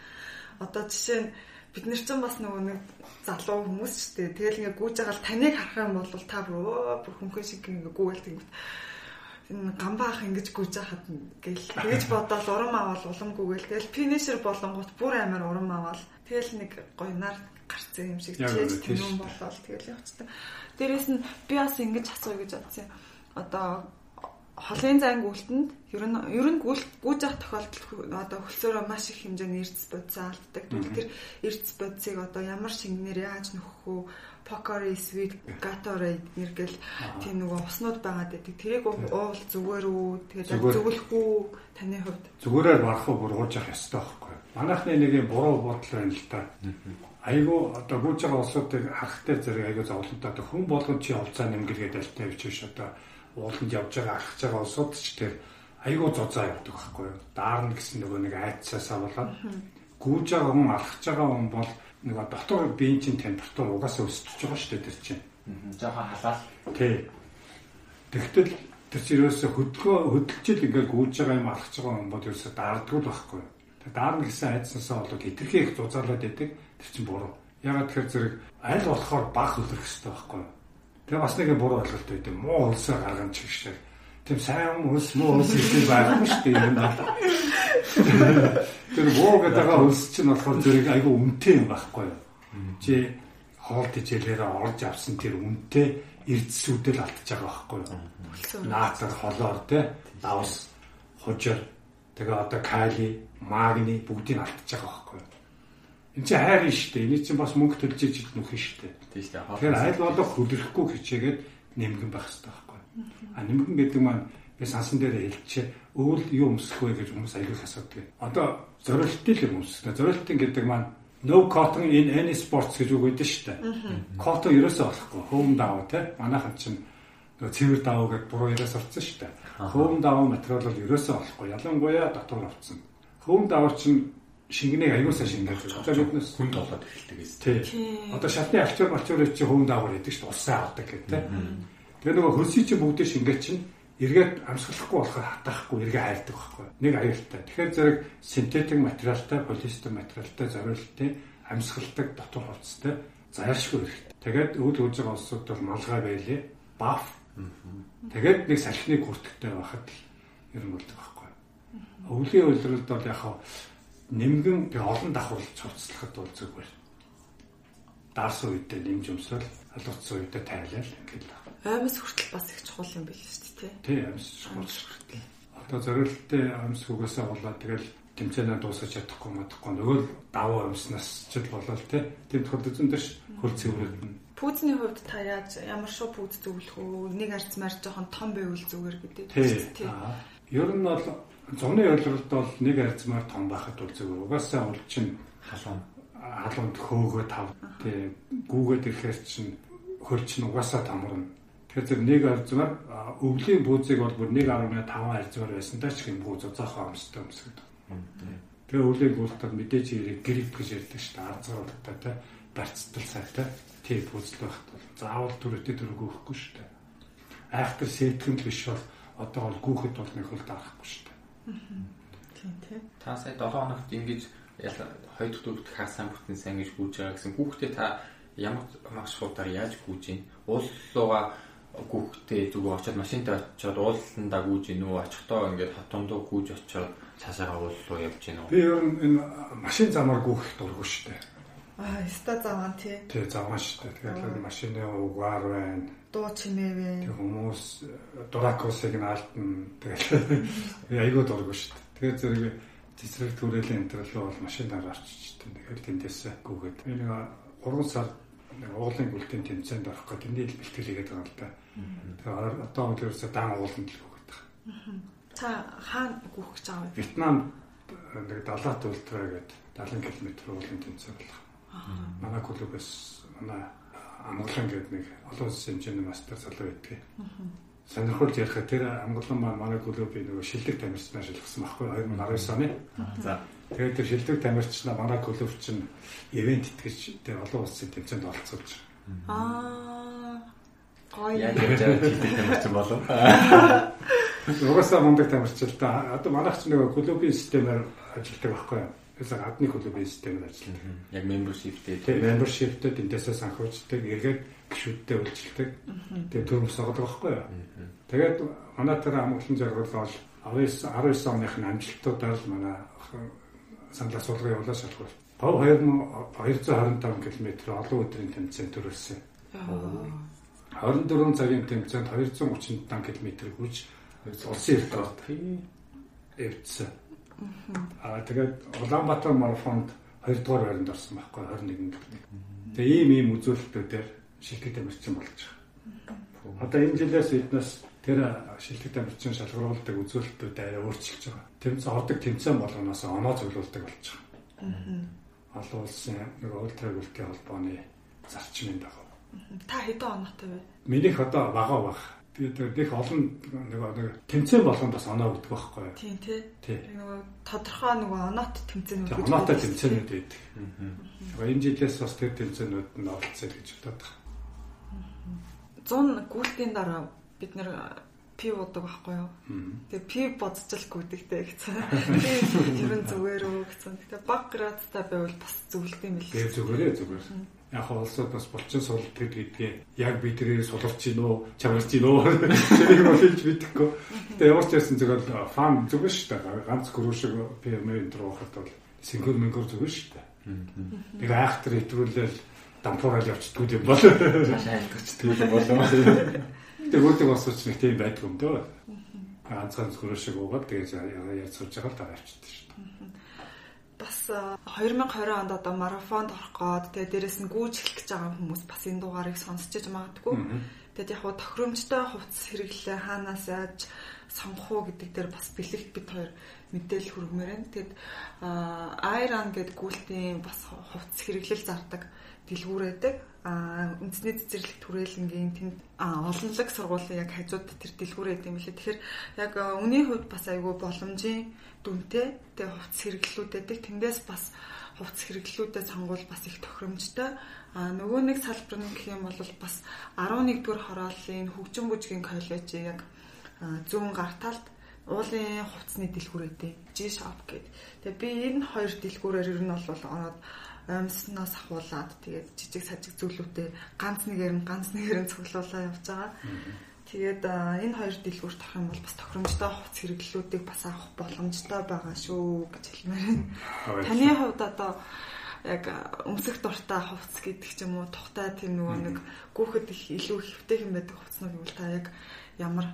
Одоо жишээ нь бид нар ч бас нөгөө нэг залуу хүмүүс шүү дээ. Тэгэл ингээ гүйж байгаа л таныг харах юм бол та бүр бүр хөнгөн шиг ингээ гүйгээл тэнгүүт гамбаах ингэж гүйж хахад гэл тэгэж бодоод урам авал уламгүйгээл тэгэл финишер болонгууд бүр амар урам авал тэгэл нэг гоё нар гарцсан юм шиг чийж тэнүүн болоод тэгэл явцдаг. Дээрээс нь би бас ингэж асууя гэж бодсон. Одоо холын зайн гүйлтэнд ер нь ер нь гүйж авах тохиолдол одоо хөлсөөрөө маш их хэмжээний эрдэс бодисоо алддаг. Тэр эрдэс бодисыг одоо ямар шингэнээр яаж нөхөх вэ? Pocari Sweet Gatorade нэргэл тийм нөгөө уснууд байгаад байдаг. Тэрийг уул зүгээр үү? Тэгээд зөвлөх үү? Таны хувьд? Зүгээрээр барах уу бургуулж явах ёстой байхгүй юу? Манайхны нэг юм буруу бодол байна л та. Айгу одоо гүйж байгаа улсуудыг харахтай зэрэг айгу зовлонтой. Хүн болгон чи олцоо нэмгэлгээд альтай бичвш одоо ууланд явж байгаа арах байгаа улсууд ч тэр айгу зузаа явдаг байхгүй юу? Даарна гэсэн нөгөө нэг айцсаасаа болоод гүйж байгаа хүн алхаж байгаа хүн бол нэг дотор биеийн чинь температур угаасаа өсөж байгаа шүү дээ тэр чинь. Жохон халаал. Тий. Тэгтэл тэр чинь ерөөсө хөдөлгөө хөдөлжил ингээл гүйж байгаа юм алхаж байгаа юм бол ерөөсө даардгүй байхгүй. Тэг даарна гэсэн айдсаасаа болоод хитрхи их зузаалаад байдаг тэр чинь буруу. Ягаад тэгэхээр зэрэг аль болохоор баг хөлөх хэрэгтэй байхгүй. Тэгээ бас нэг буруу ойлголт байдаг. Муу хөлсөө гарган чигшээ. Тэм сайн муу хүмүүс их байхгүй шүү дээ юм байна. Тэр гэдэг хөлс чинь болохоор зэрэг айгүй үнэтэй юм байхгүй юу? Чи хоол тижээлээрээ орж авсан тэр үнэтэй эрдэсүүдэл алдчихж байгаа байхгүй юу? Наатар холоор те давс хужир тэгээ одоо кали, магний бүгдийг алдчихж байгаа байхгүй юу? Энд чинь хайр нь шүү дээ. Эний чинь бас мөнгө төлж иж нөхөн шүү дээ. Тийм шүү дээ. Тэгэхээр аль болох хөлөрөхгүй хичээгээд нэмгэн байх хэрэгтэй. А нэмгэн гэдэг маань би сансан дээр хэлчихээ өвөл юу өмсөх вэ гэж хүмүүс аягүй асуудаг. Одоо зориултын л өмсөх. Зориултын гэдэг маань no cotton in any sports гэж үг өгдөн шүү дээ. Cotton ерөөсөө болохгүй. Хөөм даваа те. Манайхан чинь нөгөө цэвэр даваа гэдэг буруу яриа сурцсан шүү дээ. Хөөм даваа материал бол ерөөсөө болохгүй. Ялангуяа дотор авцсан. Хөөм даваа чинь шингэнийг аюулсаа шингээж байгаа. Одоо биднес хүнд болоод эхэлдэг гэсэн. Тий. Одоо шатны авчир мачир чи хөвөн даагуур гэдэг чинь улсаа авдаг гэдэг. Тэгээ нөгөө хөрсий чи бүгдээ шингээ чинь эргээд амсгалахгүй болохоор хатаахгүй эргээ хайрдаг байхгүй. Нэг аюултай. Тэгэхээр зэрэг синтетик материалтай, полиэстер материалтай зориултын амсгалдаг дотор хувцастай зайлшгүй хэрэгтэй. Тэгээд үйл үүж байгаа улсууд бол малгай байлээ. Баф. Тэгээд нэг салхины хүртэгтэй байхад л ер нь болдог байхгүй. Өвлийн үйлрэлд бол яг нэмгэн тэг олон давхар цуцлахад бол зүгээр. Даарсан үедээ нэмж өмсөөл халууцсан үедээ тайлал ингээл. Аймс хүртэл бас их чухал юм биш үү те? Тий, аймс чухал хүртэл. Одоо зориултын аймс үгээсээ болоод тэгэл тэмцээнээ дуусгаж чадахгүй мадахгүй нөгөө давуу амьснаас ч л болол те. Тийм тохиолдолд зүүн дэш хөл цэврээд нь. Пүүзний хувьд та яаж ямар шүү пүүз зөвлөх үү? Нэг арц марж жоохон том байвал зүгээр гэдэг. Тий. Ер нь бол Зуны ойлголт бол нэг арзмаар том байхад бол зөв. Угаасаа бол чин халуун халуунд хөөгөө тав тий гүүгээд ирэхээр чин хөл чин угаасаа томорно. Тэгэхээр зөв нэг арзмаар өвлийн бүүзийг бол бүр 1.5 арзмаар байсан даа ч юм бүү зузаахаа өмсдөг өмсгөд. Тэгээ өвлийн бүүлтад мэдээж хэрэг грип гэж ярьдаг шүү дээ. Арзгаар болтой тий барьцдал сайтай тийм пүүзэл байхад бол заавал төрөтэй төрөг өгөхгүй шүү дээ. Айхтар сэтгэн л биш бол одоо бол гүүхэд бол нэг хөл дарахгүй шүү дээ. Тийм тийм. Та сая 7 хоногт ингэж яла 2 дахь дөрөвт хаасан бүтэн сайн гэж гүйж байгаа гэсэн хүүхдээ та ямар маш шуудаар яаж гүйж ийн? Ууллууга хүүхдээ зүгээр очиод машинтаа очиод уулландаа гүйж үү? Очихдоо ингээд хотондоо гүйж очиод цаашаа ууллуу явж үү? Би ер нь энэ машин замаар гүйх дурггүй шүү дээ. Аа, ста заван тий. Тий, заван шүү дээ. Тэгэхээр машины угаар байна. Дуу чимээ вэ? Тэг хүмүүс дуракосыг нь алдна. Тэгээд айгүй дурггүй шүү дээ. Тэгээд зэрэг цэцрэг түрээлийн энтерл бол машинаар орчичтэй. Тэгэхээр тэндээс гүгээд. Би нэг 3 сар уулын гүлтийн тэмцээнд орох гэдэг тэндээ л бэлтгэлээгээд байгаа л да. Тэгэхээр одоо өөрөөсөө даан ууланд л гүгээд байгаа. Та хаана гүөх гэж байгаа вэ? Вьетнам нэг 70-аад ультраа гэдэг 70 км уулын тэмцээн болох. Манай клубээс манай амглан гэдэг нэг олон улсын хэмжээний мастер залуу байдгийг. Сонирхолтой ярих тэр амглан маань манай клубын нөгөө шилдэг тамирчнаа шилжсэн байхгүй 2019 оны. За. Тэгээд тэр шилдэг тамирчнаа манай клуб чинь ивент итгэж тэр олон улсын тэмцээнд оролцуулж. Аа. Гоё. Яг юм чинь болов. Угаасаа мундаг тамирч л да. Одоо манайх ч нөгөө клубын системээр ажилладаг байхгүй юу? Тэсээ гадны клубын системээр ажилладаг. Яг membership-тэй Тэгээ membership-тэй эндээсээ санхүүждэг, эргээд гişүүдтэй үйлчлдэг. Тэгээ төрөм согдог байхгүй юу? Тэгээд манай тэр амглан жаргал бол 19 19 оныхын амжилтуудаар л манай санал асуулгын явуулаа шалгуул. Гов 2225 км олон өдрийн тэмцээн төрүүлсэн. 24 цагийн тэмцээнд 235 км хүрч улсын эрт орд эвдсэн. Аа тэгээд Улаанбаатар марафонд 2 дугаар байранд орсон байхгүй 21 км. Тэгээ ийм ийм үзүүлэлтүүдээр шилдэг тамирчин болж байгаа. Одоо энэ жилээс эднээс тэр шилдэг тамирчин шалгаруулдаг үзүүлэлтүүд арай өөрчилж байгаа. Тэмцээн ордог тэмцээн болгоноос оноо зөвлөлдөг болж байгаа. Олон улсын нэг ультра гүлтийн холбооны зарчмын дагуу. Та хэдэн оноотой вэ? Минийх одоо бага баг. Би тэр их олон нэг нэг тэмцээн болгонд бас оноо өгдөг байхгүй юу? Тийм тий. Нөгөө тодорхой нөгөө оноот тэмцээнүүд оноотой тэмцээнүүд байдаг. Тэгээ энэ жилээс бас тэр тэмцээнүүд нь оролцсон гэж бодоод байгаа. 100 гүйлтийн дараа бид нэр пив удаг байхгүй юу? Тэгээ пив бодцол гүдэгтэй гэсэн. Би [LAUGHS] ер нь зүгээр үү гэсэн. Тэгээ баг градтай байвал бас зөвлөлт юм бэл. Тэгээ зүгээрээ зүгээр. Яг улсууд бас булчин сулдаг гэдгээ яг бидрээр суларч гин үү, чамарч гин үү. [LAUGHS] Тэрийг бол хэлж мэдэхгүй. Тэгээ ямар ч байсан зүгээр фан зүгээр шүү дээ. Ганц гөрөө шиг дөрөв хат бол сингл мэнгөр зүгээр шүү дээ. Тэр айхтар итрүүлэл дампуурал явчихдгүй юм бол. айлтгачдаг юм болов. [LAUGHS] Тэр өөдөг босооч нэг тийм байдгүй юм дөө. Ганцхан гөрөө шиг уугаад тэгээ сурж байгаа л дараа авчихдээ шүү дээ. бас а, 2020 онд одоо марафонд орох гээд тэгээ дээрэс нь гүйж эхлэх гэж байгаа хүмүүс бас энэ дугаарыг сонсч иж магадгүй. Тэгээд яг хуу тохиромжтой хувцас хэрэглээ хаанаас яаж сонгох уу гэдэг дээр бас бэлэгт бит хоёр мэдээлэл хүргэмээр байна. Тэгэд Iron гэдэг гүйлтийн бас хувцас хэрэглэл зардаг дэлгүүр байдаг. А үндэсний цэцэрлэг түрээлэнгийн тэнд олонлог сургуулийн яг хажууд тэр дэлгүүр байдаг юм лээ. Тэгэхээр яг үнийн хувьд бас айгүй боломжийн дүнтэй тэгээ хувцас хэрэглэлүүд байдаг. Тэндээс бас хувцас хэрэглэлүүдэд сонгуул бас их тохиромжтой. А нөгөө нэг салбар нь гэх юм бол бас 11 дугаар хорооллын хөгжин бүжгийн коллежийн яг зүүн гар талд уулын хувцсны дэлгүүр өгдөө. G-shop гэдэг. Тэгээ би энэ хоёр дэлгүүрээр ер нь бол ороод амьснаас ахуулаад тэгээд жижиг сажиг зүйлүүдэд ганц нэгээр нь ганц нэгээр нь цуглуулаа явж байгаа. Тэгээд энэ хоёр дэлгүүрт авах юм бол бас тохиромжтой хувц хэрэглэлүүдийг бас авах боломжтой байгаа шүү гэж хэлмээр байна. Таны хувьд одоо яг өмсөх дуртай хувц гэдэг ч юм уу тухтай тийм нөгөө нэг гүөхөд их илүү хэвтэй юм байдаг хувцнууд юм та яг ямар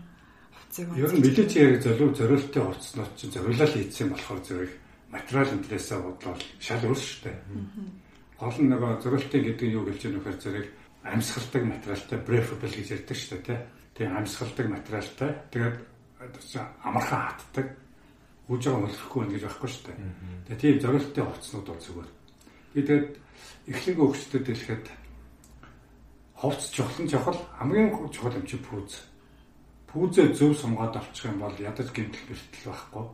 хувцыг Ер нь мэдээч яг зөвлөв зориултын хувцснууд чинь зориулал хийсэн болохоор зэрэг материал интересээ бодлоо шал өөр шүү дээ. Гол нь нөгөө зориултын гэдэг нь юу гэлж яах вэ зэрэг амьсгалдаг материалтай breathable гэж ярьдаг шүү дээ тий. Тэгээ амьсгалдаг материалтай тэгээд амархан хатдаг үж байгаа хөлөхгүй байна гэж байхгүй шүү дээ. Тэгээ тийм зориултын хувцснууд бол зүгээр. Би тэгээд эхлэг өгчдөд хэлэхэд хувцс чухал чухал хамгийн чухал юм чи пүүз. Пүүзээ зөв сонгоод авчих юм бол ядаж гэмтэл бэртэл байхгүй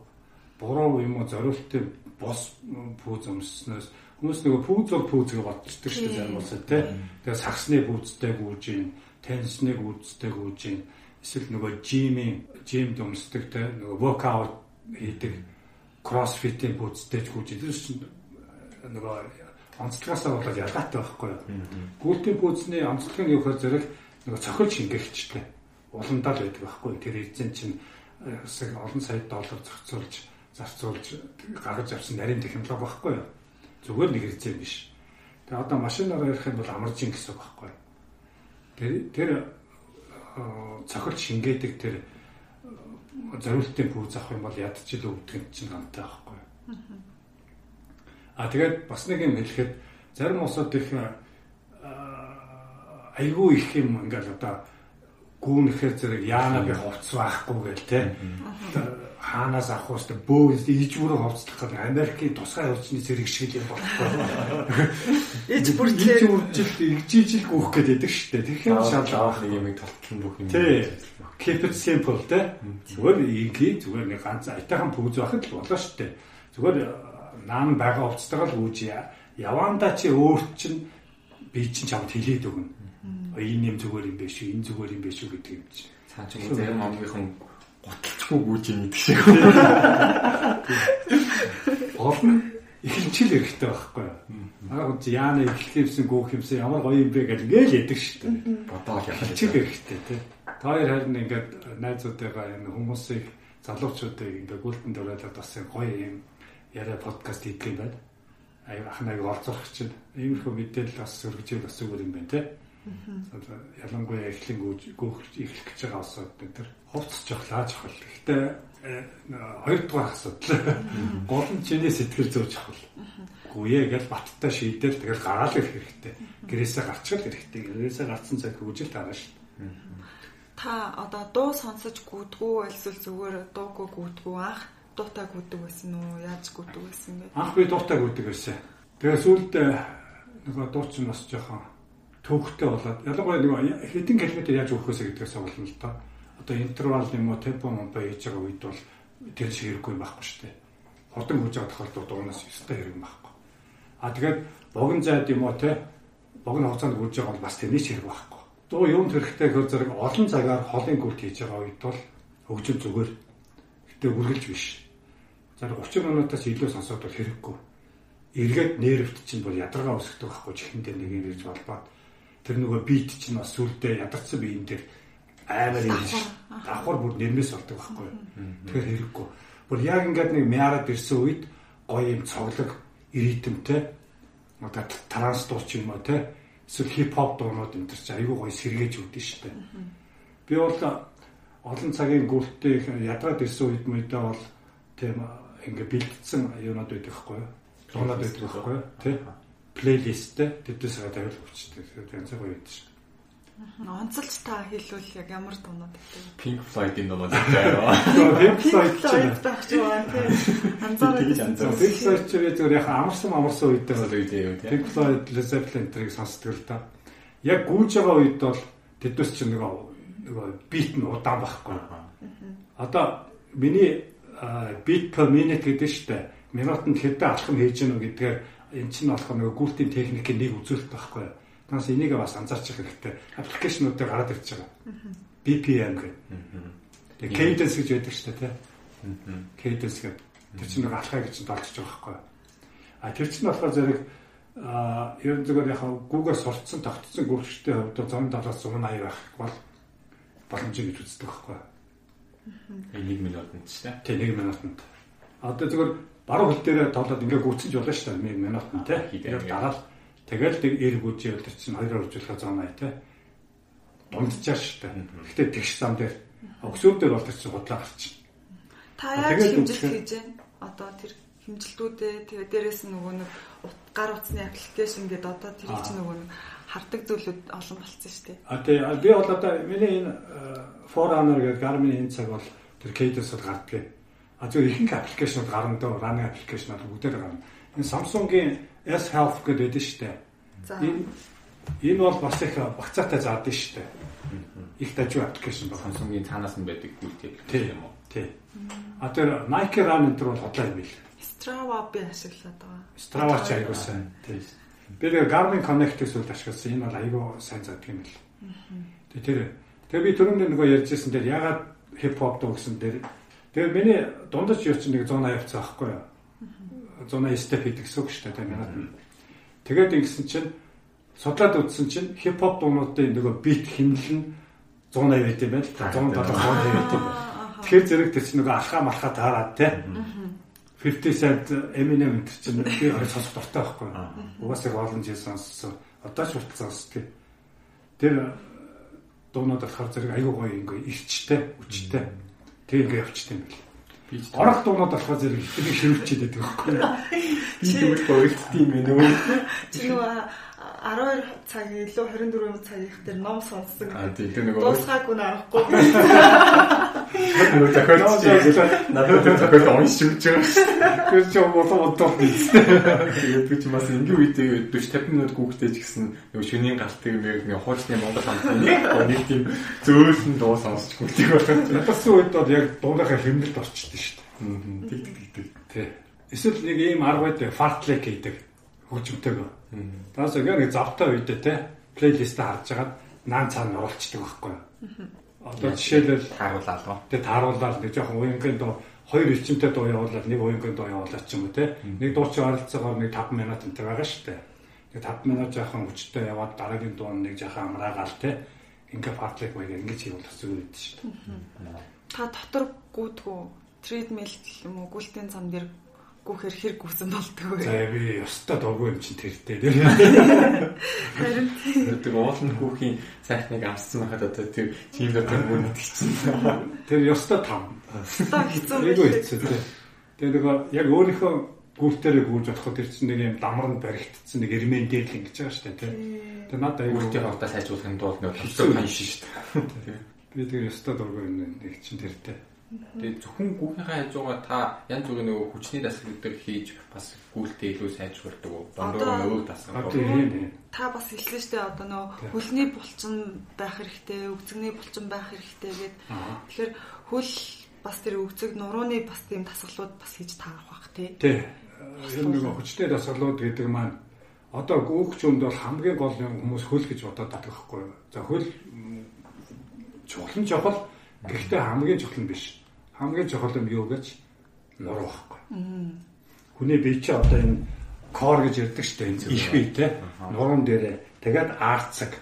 буруу юм уу зориултын бос пүүз өмснөөс хүмүүс нөгөө пүүз бол пүүзгээ бодчихдаг шүү дээ зарим улсад тий. Тэгээ сагсны пүүзтэй гүйж ийн, тенсны пүүзтэй гүйж ийн. Эсвэл нөгөө жимийн жимд өмсдөг тий нөгөө воркаут хийдэг кроссфитийн пүүзтэй гүйж ийн. Тэр чинь нөгөө онцлогоосоо болоод ялгаатай байхгүй юу. Гүйлтийн пүүзний онцлог нь юу гэхээр зэрэг нөгөө цохилж шингээгчтэй уландаа л байдаг байхгүй. Тэр эзэн чинь олон сая доллар зохицуулж зарцуулж гаргаж авсан нарийн технологи байхгүй юу. Зүгээр нэг хэрэгцээ биш. Тэгээ одоо машинаар ярих юм бол амаржин гэсэн үг байхгүй. Тэр тэр цохилт шингээдэг тэр зориултын пүүз авах юм бол ядчил өвдгөн чинь гантай байхгүй юу. А тэгээд бас нэг юм хэлэхэд зарим усууд их айгүй их юм ингээл одоо гүүнэхээр зэрэг яана би хувцс байхгүй гэл те хаанаас авах вэ бөө ижбүрээ хувцлах гэдэг Америкийн тусгай хүчний зэрэг шиг юм болохгүй. Иж бүр иж үржил игжижил гүөх гэдэг шүү дээ. Тэгэхээр шал авах юм толтол бүх юм. Тий. Keep it simple те. Зүгээр ингийн зүгээр нэг ганц айтайхан пүүз байхад л болоо шүү дээ. Зүгээр наан байгаа хувцтайгаа л үүж явандаа чи өөр чинь би чинь чамд хэлээд өгнө энэ юм зүгээр юм биш үү энэ зүгээр юм биш үү гэдэг юм чи. Цаа ч юм зарим амгийнхан гуталцгүй гүйж юм гэдэг шиг. Гол нь эхлэлчил хэрэгтэй байхгүй юу? Аа яана эхлэхсэн гөөх юмсан ямар гоё юм бэ гэж ингээл яадаг шүү дээ. Бодоол явах хэрэгтэй тий. Та хоёр харин ингээд найзуудтайгаа энэ хүмүүсийг залуучуудыг ингээд гүлтэн дөрөөлөд бас гоё юм яриа подкаст хийх юм байна. Аяг ахнайг орцох чинь иймэрхүү мэдээлэл бас өргөж бас зүгээр юм байна тий. Ялангуяа эхлэн гөөх эхлэх гэж байгаа улсууд энэ хувцс жохлааж хол. Гэхдээ э, хоёрдугаар асуудал гол нь чиний сэтгэл зүйч хол. Гүе гэж баттай шийдэл тэгэл гараал ирэх хэрэгтэй. Гэрээсээ гарчих хэрэгтэй. Гэрээсээ гарцсан цаг үжил таарна шүү. Та одоо дуу сонсож гүдгүү эсвэл зүгээр дуугүй гүдгүү анх дуутай гүдэг байсан уу? Яаж гүдэг байсан бэ? Анх би дуутай гүдэг байсан. Тэгээ сүүлд нөгөө дуучин бас жоохон төвхтэй болоод ялангуяа нэг хэдэн километр яаж өгөхөөсэй гэдгээс болно л та. Одоо интервал юм уу темпо момпо хийж байгаа үед бол тэр шиг хэрэггүй байхгүй шүү дээ. Хотон хурж байгаа тохиолдолд дуунаас өстой хэрэг байхгүй. А тэгээд богино зайд юм уу те богино хугацаанд хурж байгаа бол бас тэрний ч хэрэг байхгүй. Дуу юм хэрэгтэй хөр зэрэг олон цагаар холын гүрт хийж байгаа үед бол хөгжил зүгээр. Гэтэ үргэлж биш. За 30 минутаас илүү сонсоод бол хэрэггүй. Эргээд нервт чинь бол ядаргаа өсгдөг байхгүй чихэндээ нэг юм ирж болбоод тэр нөгөө бит чинь бас сүлдээ ядарсан биеийн дээр амар юм ш. Давхар бүр нэрмээс болдог байхгүй. Тэгэхээр хэрэггүй. Бүр яг ингээд нэг мяарад ирсэн үед гоё юм цоглог ритмтэй одоо транс дууч юм уу те эсвэл хип хоп дуунууд энэ төр чи айгүй гоё сэргээж өгдөн штэ. Би бол олон цагийн гүрттэй ядраад ирсэн үед мэдээ бол тийм ингээ бэлдсэн юмнууд байдаг байхгүй юу. Дуунууд байдаг байхгүй юу. Тэ плейлисттэй тэдээс гадаа тавил хүчтэй. Янз бүр байдаг шүү. Онцолж та хэлвэл яг ямар дуунууд гэдэг вэ? Pink Floyd-ийн дуунууд байгаа. [LAUGHS] Pink Floyd таах юм аа тийм. Анзаараад Pink Floyd ч зүгээр яг амарсан амарсан үед бол үед юу тийм. Pink Floyd, Led Zeppelin тэрийг сонсдог л та. Яг гүйж байгаа үед бол тэднээс ч нэг нөгөө бит нь удаан байхгүй. Одоо миний beat per minute гэдэг нь шүү дээ. Минутанд хэдэн алхам хийж гэнэ гэдгээр энэ чинь болох нэг гүйлтийн техникийн нэг үзүүлэлт байхгүй. Танаас энийг бас анзаарчих хэрэгтэй. Аппликейшнуудыг гараад ирж байгаа. BPM гэх. Тэгээ cadence гэж байдаг шүү дээ, тийм. Cadence гэдэг. Тэр чинь нэг алхаа гэж толдож байгаа байхгүй. А тэр чинь болохоор зэрэг а ер нь зүгээр яг Google сурцсан тогтцсон гүйлттэй хувьд 170-аас 180 байх бол боломж гэж үздэг байхгүй юу. 1 минутанд ч тийм. Тийм 1 минутанд. Одоо зүгээр баруун хөл дээрээ тоглоод ингээ гүйтсэж болно шүү дээ. 1 минут нь тий. Тэгээд дараал тэгэл тэг эрг үжи өдөр чинь 2 оржуулах зам ая тий. Дундчаар шүү дээ. Гэхдээ тэгш зам дээр өксөөр дээр бол тэр чинь худлаа гарчих. Та яаж хэмжилт хийж байна? Одоо тэр хэмжилтүүдээ тэгээ дээрэс нь нөгөө нэг гар утасны аппликейшн гэдэг одоо тэр чинь нөгөө нэг хардаг зүйлүүд олон болсон шүү дээ. А тий би бол одоо миний энэ Forerunner гэдэг Garmin энэ цаг бол тэр Cadence-д гарддаг А зөв ихэнх аппликейшнуд гарна дөө, running аппликейшнуд бүгдээр гарна. Энэ Samsung-ийн S Health гэдэг байдаг шүү дээ. Энэ энэ бол бас их багцаатай заадаг шүү дээ. Их дажгүй аппликейшн байна. Samsung-ийн цаанаас нь байдаг гүйлт тийм үү? Тий. А тэр Nike Run энэ төр бол хотлоо юм бил. Strava би ашиглаад байгаа. Strava ч аягүй сайн. Тийм. Би тэр Garmin Connect-ийг сүлд ашигласан. Энэ бол аягүй сайн заадаг юм бил. Тэгээ тэр тэгээ би түрүүний нөгөө ярьжсэн дээр ягаад хип хоп дуу гэсэн дээр тэгээ миний дундаж юу ч нэг 180 явцсан байхгүй юу? 180 step хийдэг гэсэн үг шүү дээ. Минут. Тэгээд ингэсэн чинь судлаад үзсэн чинь хип хоп дуунуудын нөгөө бит хэмнэл нь 180 байт юм байна. 170 байт юм байна. Тэгэхээр зэрэг тэр чинь нөгөө алхаа малхаа таарад те. 50 cent Eminem энэ чинь би орой сонсох дуртай байхгүй. Угаасаа олон жил сонссон. Одоо ч хүртэл сонсдог. Тэр дуунууд болохоор зэрэг аюу гоё ингээ ирчтэй, үчтэй. Тэг ингээ явчихсан юм бэл. Орох дуунууд болохоор зэрэг их шивэрчээд байдаг байхгүй. [LAUGHS] Би тэгвэл гойлтд юм нөө. [LAUGHS] Чи нөгөө 12 цаг илүү 24 цагийнх дээр ном сонсдог. А тийм тэр нөгөө дуусгаагүй нарахгүй. нөгөө тохиолдож надад тэр тохиолдол уншиж өгч байгаа. Тэр чинь болоо бодох юм. Тэгээд би ч бас ингийн үедээ 40 50 минут гүгтэй ч гэсэн нөгөө шөнийн галтыг нэг хуучны Монгол хамтны нэг тийм зөөлөн дуу сонсч гүгтэй байна. Ятсан үед бол яг дууныхаа хэмнэлд орчдөг шүү дээ. Тэг тэг тэг. Тий. Эсвэл нэг ийм арга байдаг, fartlek гэдэг хөгжимтэйг. Таас яг нэг завтай үедээ те плейлистээ харж хагаад наан цаана оруулцдаг байхгүй юу. Одоо жишээлбэл тааруулаад гоо. Тэгээ тааруулаад нэг жоохон уянгийн дуу хоёр ичимтэй дуу явуулаад нэг уянгийн дуу явуулаад ч юм уу те. Нэг дуу чи ойролцоогоор нэг 5 минут энэ байгаа шүү дээ. Тэгээ 5 минут жоохон хүчтэй яваад дараагийн дуу нэг жоохон амраагаал те. Ингээ фартлек байг ингэж хийвэл зүгээр дээ шүү дээ. Та дотор гүдгүү тридмил юм уу гүлтийн зам дээр гүхээр хэр гүсэн болдгоо. За би ёстой дургүй юм чинь тэртэй тэр. Харин тэр уулын хүүхийн сайхныг амссан байхад одоо тэр тийм дотор мөн итгэсэн. Тэр ёстой там. Одоо хэцүү байх. Тэр нөгөө яг өөрийнхөө гүртээрээ гүйж бодоход тэр чинь нэг юм дамранд баригдсан нэг эрмэн дээр л ингэж байгаа шүү дээ тийм. Тэр надад аягүй гүртийн хоолтой сайжруулахын тулд нөгөө хэцүү хан шүү дээ. Би тэр ёстой дургүй юм нэг чинь тэртэй. Тэгээд зөвхөн гүүхийнхаа хажуугаар та янз бүрийн нөгөө хүчний дасгал дээр хийж бас гүйлтээ илүү сайжруулдаг уу? Дондоо нөгөө дасгал. Та бас хэлсэн шүү дээ одоо нөгөө хөлний булчин байх хэрэгтэй, өвцөгний булчин байх хэрэгтэй гэд. Тэгэхээр хөл бас тэр өвцөг нурууны бас тийм дасгалууд бас хийж таарах бах тий. Тий. Энэ нөгөө хүчтэй дасгалууд гэдэг маань одоо гүүхч өнд бол хамгийн гол хүмүүс хөл гэж бодоод байдаг байхгүй юу? За хөл чухал нь чухал Гэхдээ хамгийн чухал нь биш. Хамгийн чухал нь юу гэж нуруу байхгүй. Хүний бие чи одоо энэ кор гэж ярьдаг шүү дээ. Их бие те. Нуруунд дээрээ тэгээд арцаг.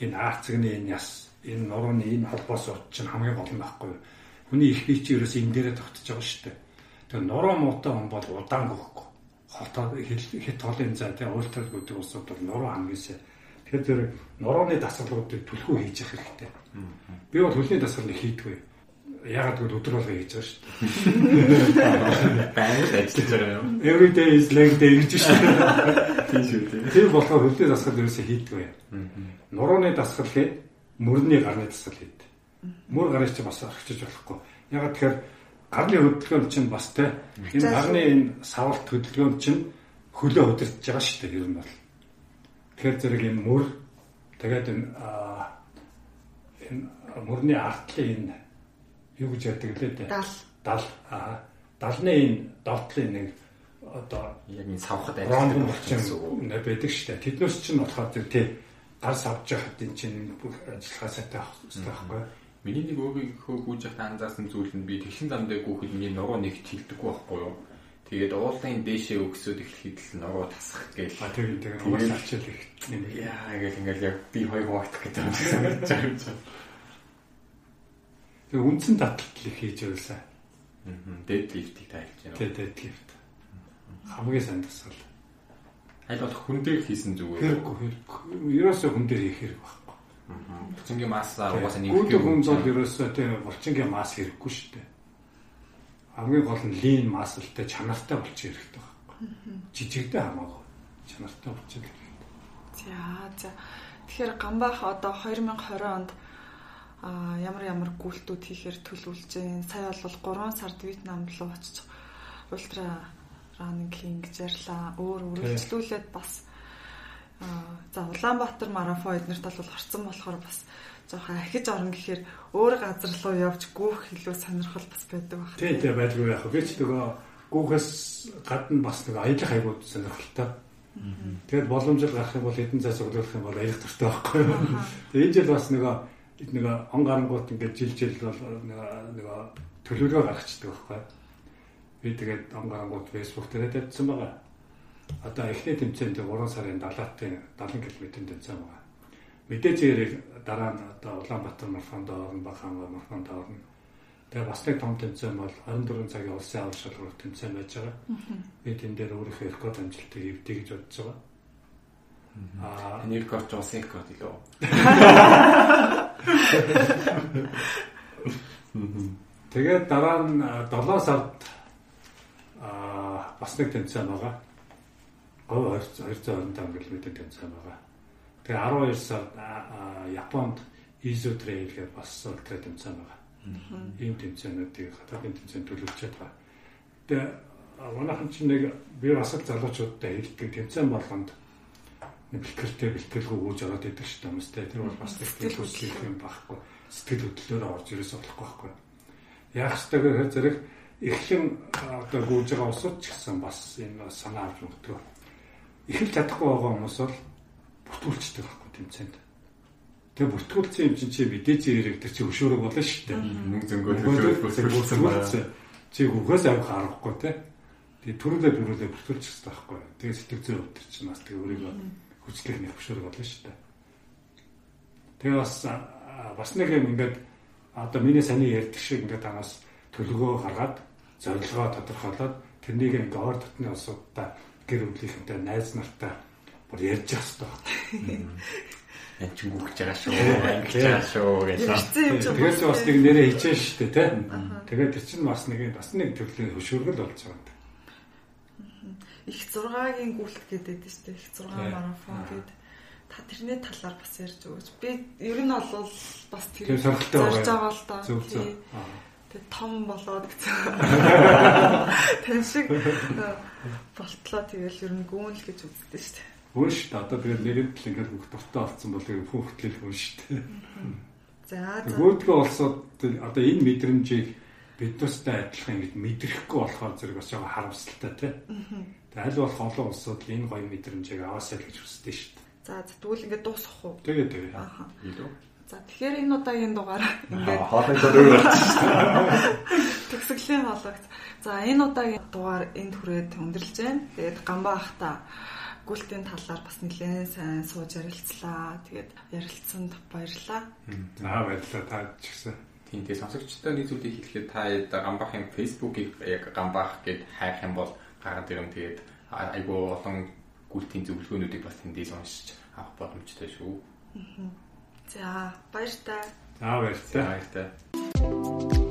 Энэ арцагны энэ яс энэ нурууны энэ холбоос чинь хамгийн гол нь байхгүй. Хүний их бие чи ерөөс энэ дээрээ тогтож байгаа шүү дээ. Тэгээд нуруу муутай хүн бол удаан гөхгүй. Хотоо хит толын зай те уйлтал гэдэг усууд бол нуруу хангасаа Тэгэхээр тэр нурууны дасгалуудыг түлхүү хийж явах хэрэгтэй. Би бол хөлний дасгал хийдгүй. Ягаад гэвэл өдөр болго хийж байгаа шүү дээ. [LAUGHS] Баян ажиллаж байгаа юм. Every day is leg day гэж шүү дээ. Тийм шүү дээ. Тэр болохоор хөлний дасгал ерөөсөө хийдгүй. Нурууны дасгал хэд мөрний гарны дасгал хэд. Мөр гарыг чи бас орчиж болохгүй. Ягаад тэгэхээр гарны хөдөлгөөн чинь бас те энэ гарны энэ савалт хөдөлгөөн чинь хөлөө өдөртж байгаа шүү дээ ер нь бол. Тэгэхээр зэрэг энэ мөр тэгээд энэ энэ мөрний артлын энэ юу гэж яддаг лээ дээ. Дал. Дал. Аа. Далны энэ довтлын нэг одоо яг энэ савхад ажилладаг болчихсон байдаг шүү дээ. Тэднээс чинь болохоор тэр тий гар савж яхад энэ чинь бүх ажиллагаа сайтай авах хэрэгтэй байхгүй юу? Миний нэг өөрийнхөө гүйж явахдаа анзаарсан зүйл нь би тэгшин замдаа гүйхэд миний нуруу нэг хилдэггүй байхгүй юу? Тэгээд уулын дээшээ өгсөд эхлэхэд л ногоо тасах гээл. А тэгээд тэгээд уус авчил их. Яа гэл ингээл яг би хоёр хуваагдах гэдэг юм санагдаж байна. Тэгээд үндсэн таталт их хийж байлаа. Аа. Deadlift-ийг та хэлж байна. Тэгээд deadlift. Хамгийн сайн тасгал. Аль болох хүн дээр хийсэн зүгээр. Хэрэггүй хэрэггүй. Ерөөсөө хүн дээр хийх хэрэг байхгүй. Аа. Булчингийн масса угаасаа нэг хүн бол ерөөсөө тийм булчингийн масс хэрэггүй шүү дээ хамгийн гол нь лин маслтай чанартай болчих хэрэгтэй байхгүй. Жижигдээ хамаагүй. Чанартай болчих хэрэгтэй. За за. Тэгэхээр гамбах одоо 2020 онд а ямар ямар гүйлтүүд хийхээр төлөвлөж байна. Сая бол 3 сард Вьетнам руу очиж ультра ранинг хийн гэж ярьлаа. Өөр үргэлжлүүлээд бас за Улаанбаатар марафон эднэрт бол орцсон болохоор бас жоохон ахиж орно гэхээр өөр газар руу явж гүүх илүү сонирхол бас байдаг баг. Тий, тий байдгүй яг. Би ч нөгөө гүүхээс гадна бас нэг аялах айгууд сонирхолтой. Тэгээд боломжтой гарах юм бол эдэн цай цуглуулах юм бол аялах дуртай байхгүй юу. Тэгээд энэ жил бас нөгөө нөгөө он гарангууд ингээд жил жил бол нөгөө төлөвлөгөө гаргацдаг байхгүй юу. Би тэгээд он гарангууд фэйсбુક дээр тавьсан байгаа. Одоо эхний тэмцээнд 3 сарын 70-ын 70 км тэмцээн байгаа. Мэдээж зэрэг дараа нь одоо Улаанбаатар марафонд орно, Баханга марафонд орно. Тэгээ бас нэг том тэмцээн бол 24 цагийн улсын авар шалралт тэмцээн байж байгаа. Би тэн дээр өөрийнхөө рекорд амжилтыг эвдэй гэж бодож байгаа. Аа, таны рекорд улсын рекорд илүү. [LAUGHS] Тэгээд дараа нь 7 сард аа бас нэг тэмцээн байгаа. Говь 225 км тэмцээн байгаа. Тэгээ 12 сард Японд Изо трейл гэж бас ультра тэмцээн байгаа. Ийм тэмцээнүүдийг хатагын тэмцээнд төлөвлөж байгаа. Тэгээ манайхан чинь нэг би бас л залуучуудтай хэлдэг тэмцээн болгонд бэлтгэртэй бэлтгэлгүй гүйж ороод идэг шүү дээ юмстай. Тэр бол бас сэтгэл хөдлөх юм байхгүй. Сэтгэл хөдлөлөөр орж ирээс болохгүй байхгүй. Яах ёстой гэхээр зэрэг эхлэн одоо гүйж байгаа усуд ч гэсэн бас энэ санаа авч өгдөг. Эхэлж чадахгүй байгаа хүмүүс бол бүртгүүлчдэг байхгүй тэмцээнд. Тэгээ бүртгүүлсэн юм чинь чи мэдээж ирэх тэр чи өшөөрөг болно шүү дээ. Мөнгө зөнгөө бүртгүүлсэн байна. Чи хөхөөс авах аргагүй те. Тэгээ төрөлөө төрөлөө бүртгүүлчих хэрэгтэй байхгүй. Тэгээ сэтгэл зүй өтер чинь бас тэгээ өөрийгөө хүчлэх нэг өшөөрөг болно шүү дээ. Тэгээ бас бас нэг юм ингээд одоо миний саний ярьдаг шиг ингээд танаас төлөвлөгөө гаргаад зорилгоо тодорхойлоод тэрнийг ингээд ор дотны асуудаа гэр бүлийнхэнтэй найз нартай бүр ярьж явах хэрэгтэй. Энд ч гүгж байгаа шүү, ингэж байгаа шүү гэж. Тэгээд бас нэг нэрээ хичээн шүү дээ, тэ. Тэгээд тэр чинь бас нэг бас нэг төрлийн хөшөөргөл болж байгаа юм. Их 6-гийн гүйлт гэдэг шүү дээ. Их 6 марафон гэдэг та тэрний талаар бас ярьж өгөөч. Би ер нь бол бас тэр зорж байгаа л да. Тэг том болоод гэсэн. [LAUGHS] [LAUGHS] Тэн шиг болтлоо тэгэл ер нь гүйл гэж үздэг шүү дээ. Хүн шүү дээ. Одоо тэгээд нэрэнд л ингээд бүх дуртай болсон бол яг хүн хөтлөл хүн шүү дээ. За за. Нөгөөдгөө олсоод одоо энэ мэдрэмжийг биднээсээ адилхан ингэж мэдрэхгүй болохоор зэрэг бас жоохон харамсалтай тий. Тэгээд аль болох олон улсууд энэ гоё мэдрэмжийг аваасаа л гэж хүсдэг шүү дээ. За тэгвэл ингээд дуусах уу? Тэгээ тэгээ. Ааха. За тэгэхээр энэ удаагийн дугаар ингээд хоолой зөрөө болчихсон. [LAUGHS] Төгсгөлийн хоолойгц. За энэ удаагийн дугаар энд хүрээд өндөрлж байна. Тэгээд гамбаа ахта гүйлтийн талаар бас нэлээд сайн сууж ярилцлаа. Тэгээд ярилцсанд баярлалаа. Аа баярлалаа та ч гэсэн. Тийм тийм сонсогчдоо нэг зүйлийг хэлэхэд та гамбахын фэйсбүүкийг яг гамбах гэд хайх юм бол гараад ирэн тэгээд айгүй олон гүйлтийн зөвлөгөөнүүдийг бас тэндээс уншиж авах боломжтой шүү. За баяр та. Аа баяр та. Баяр та.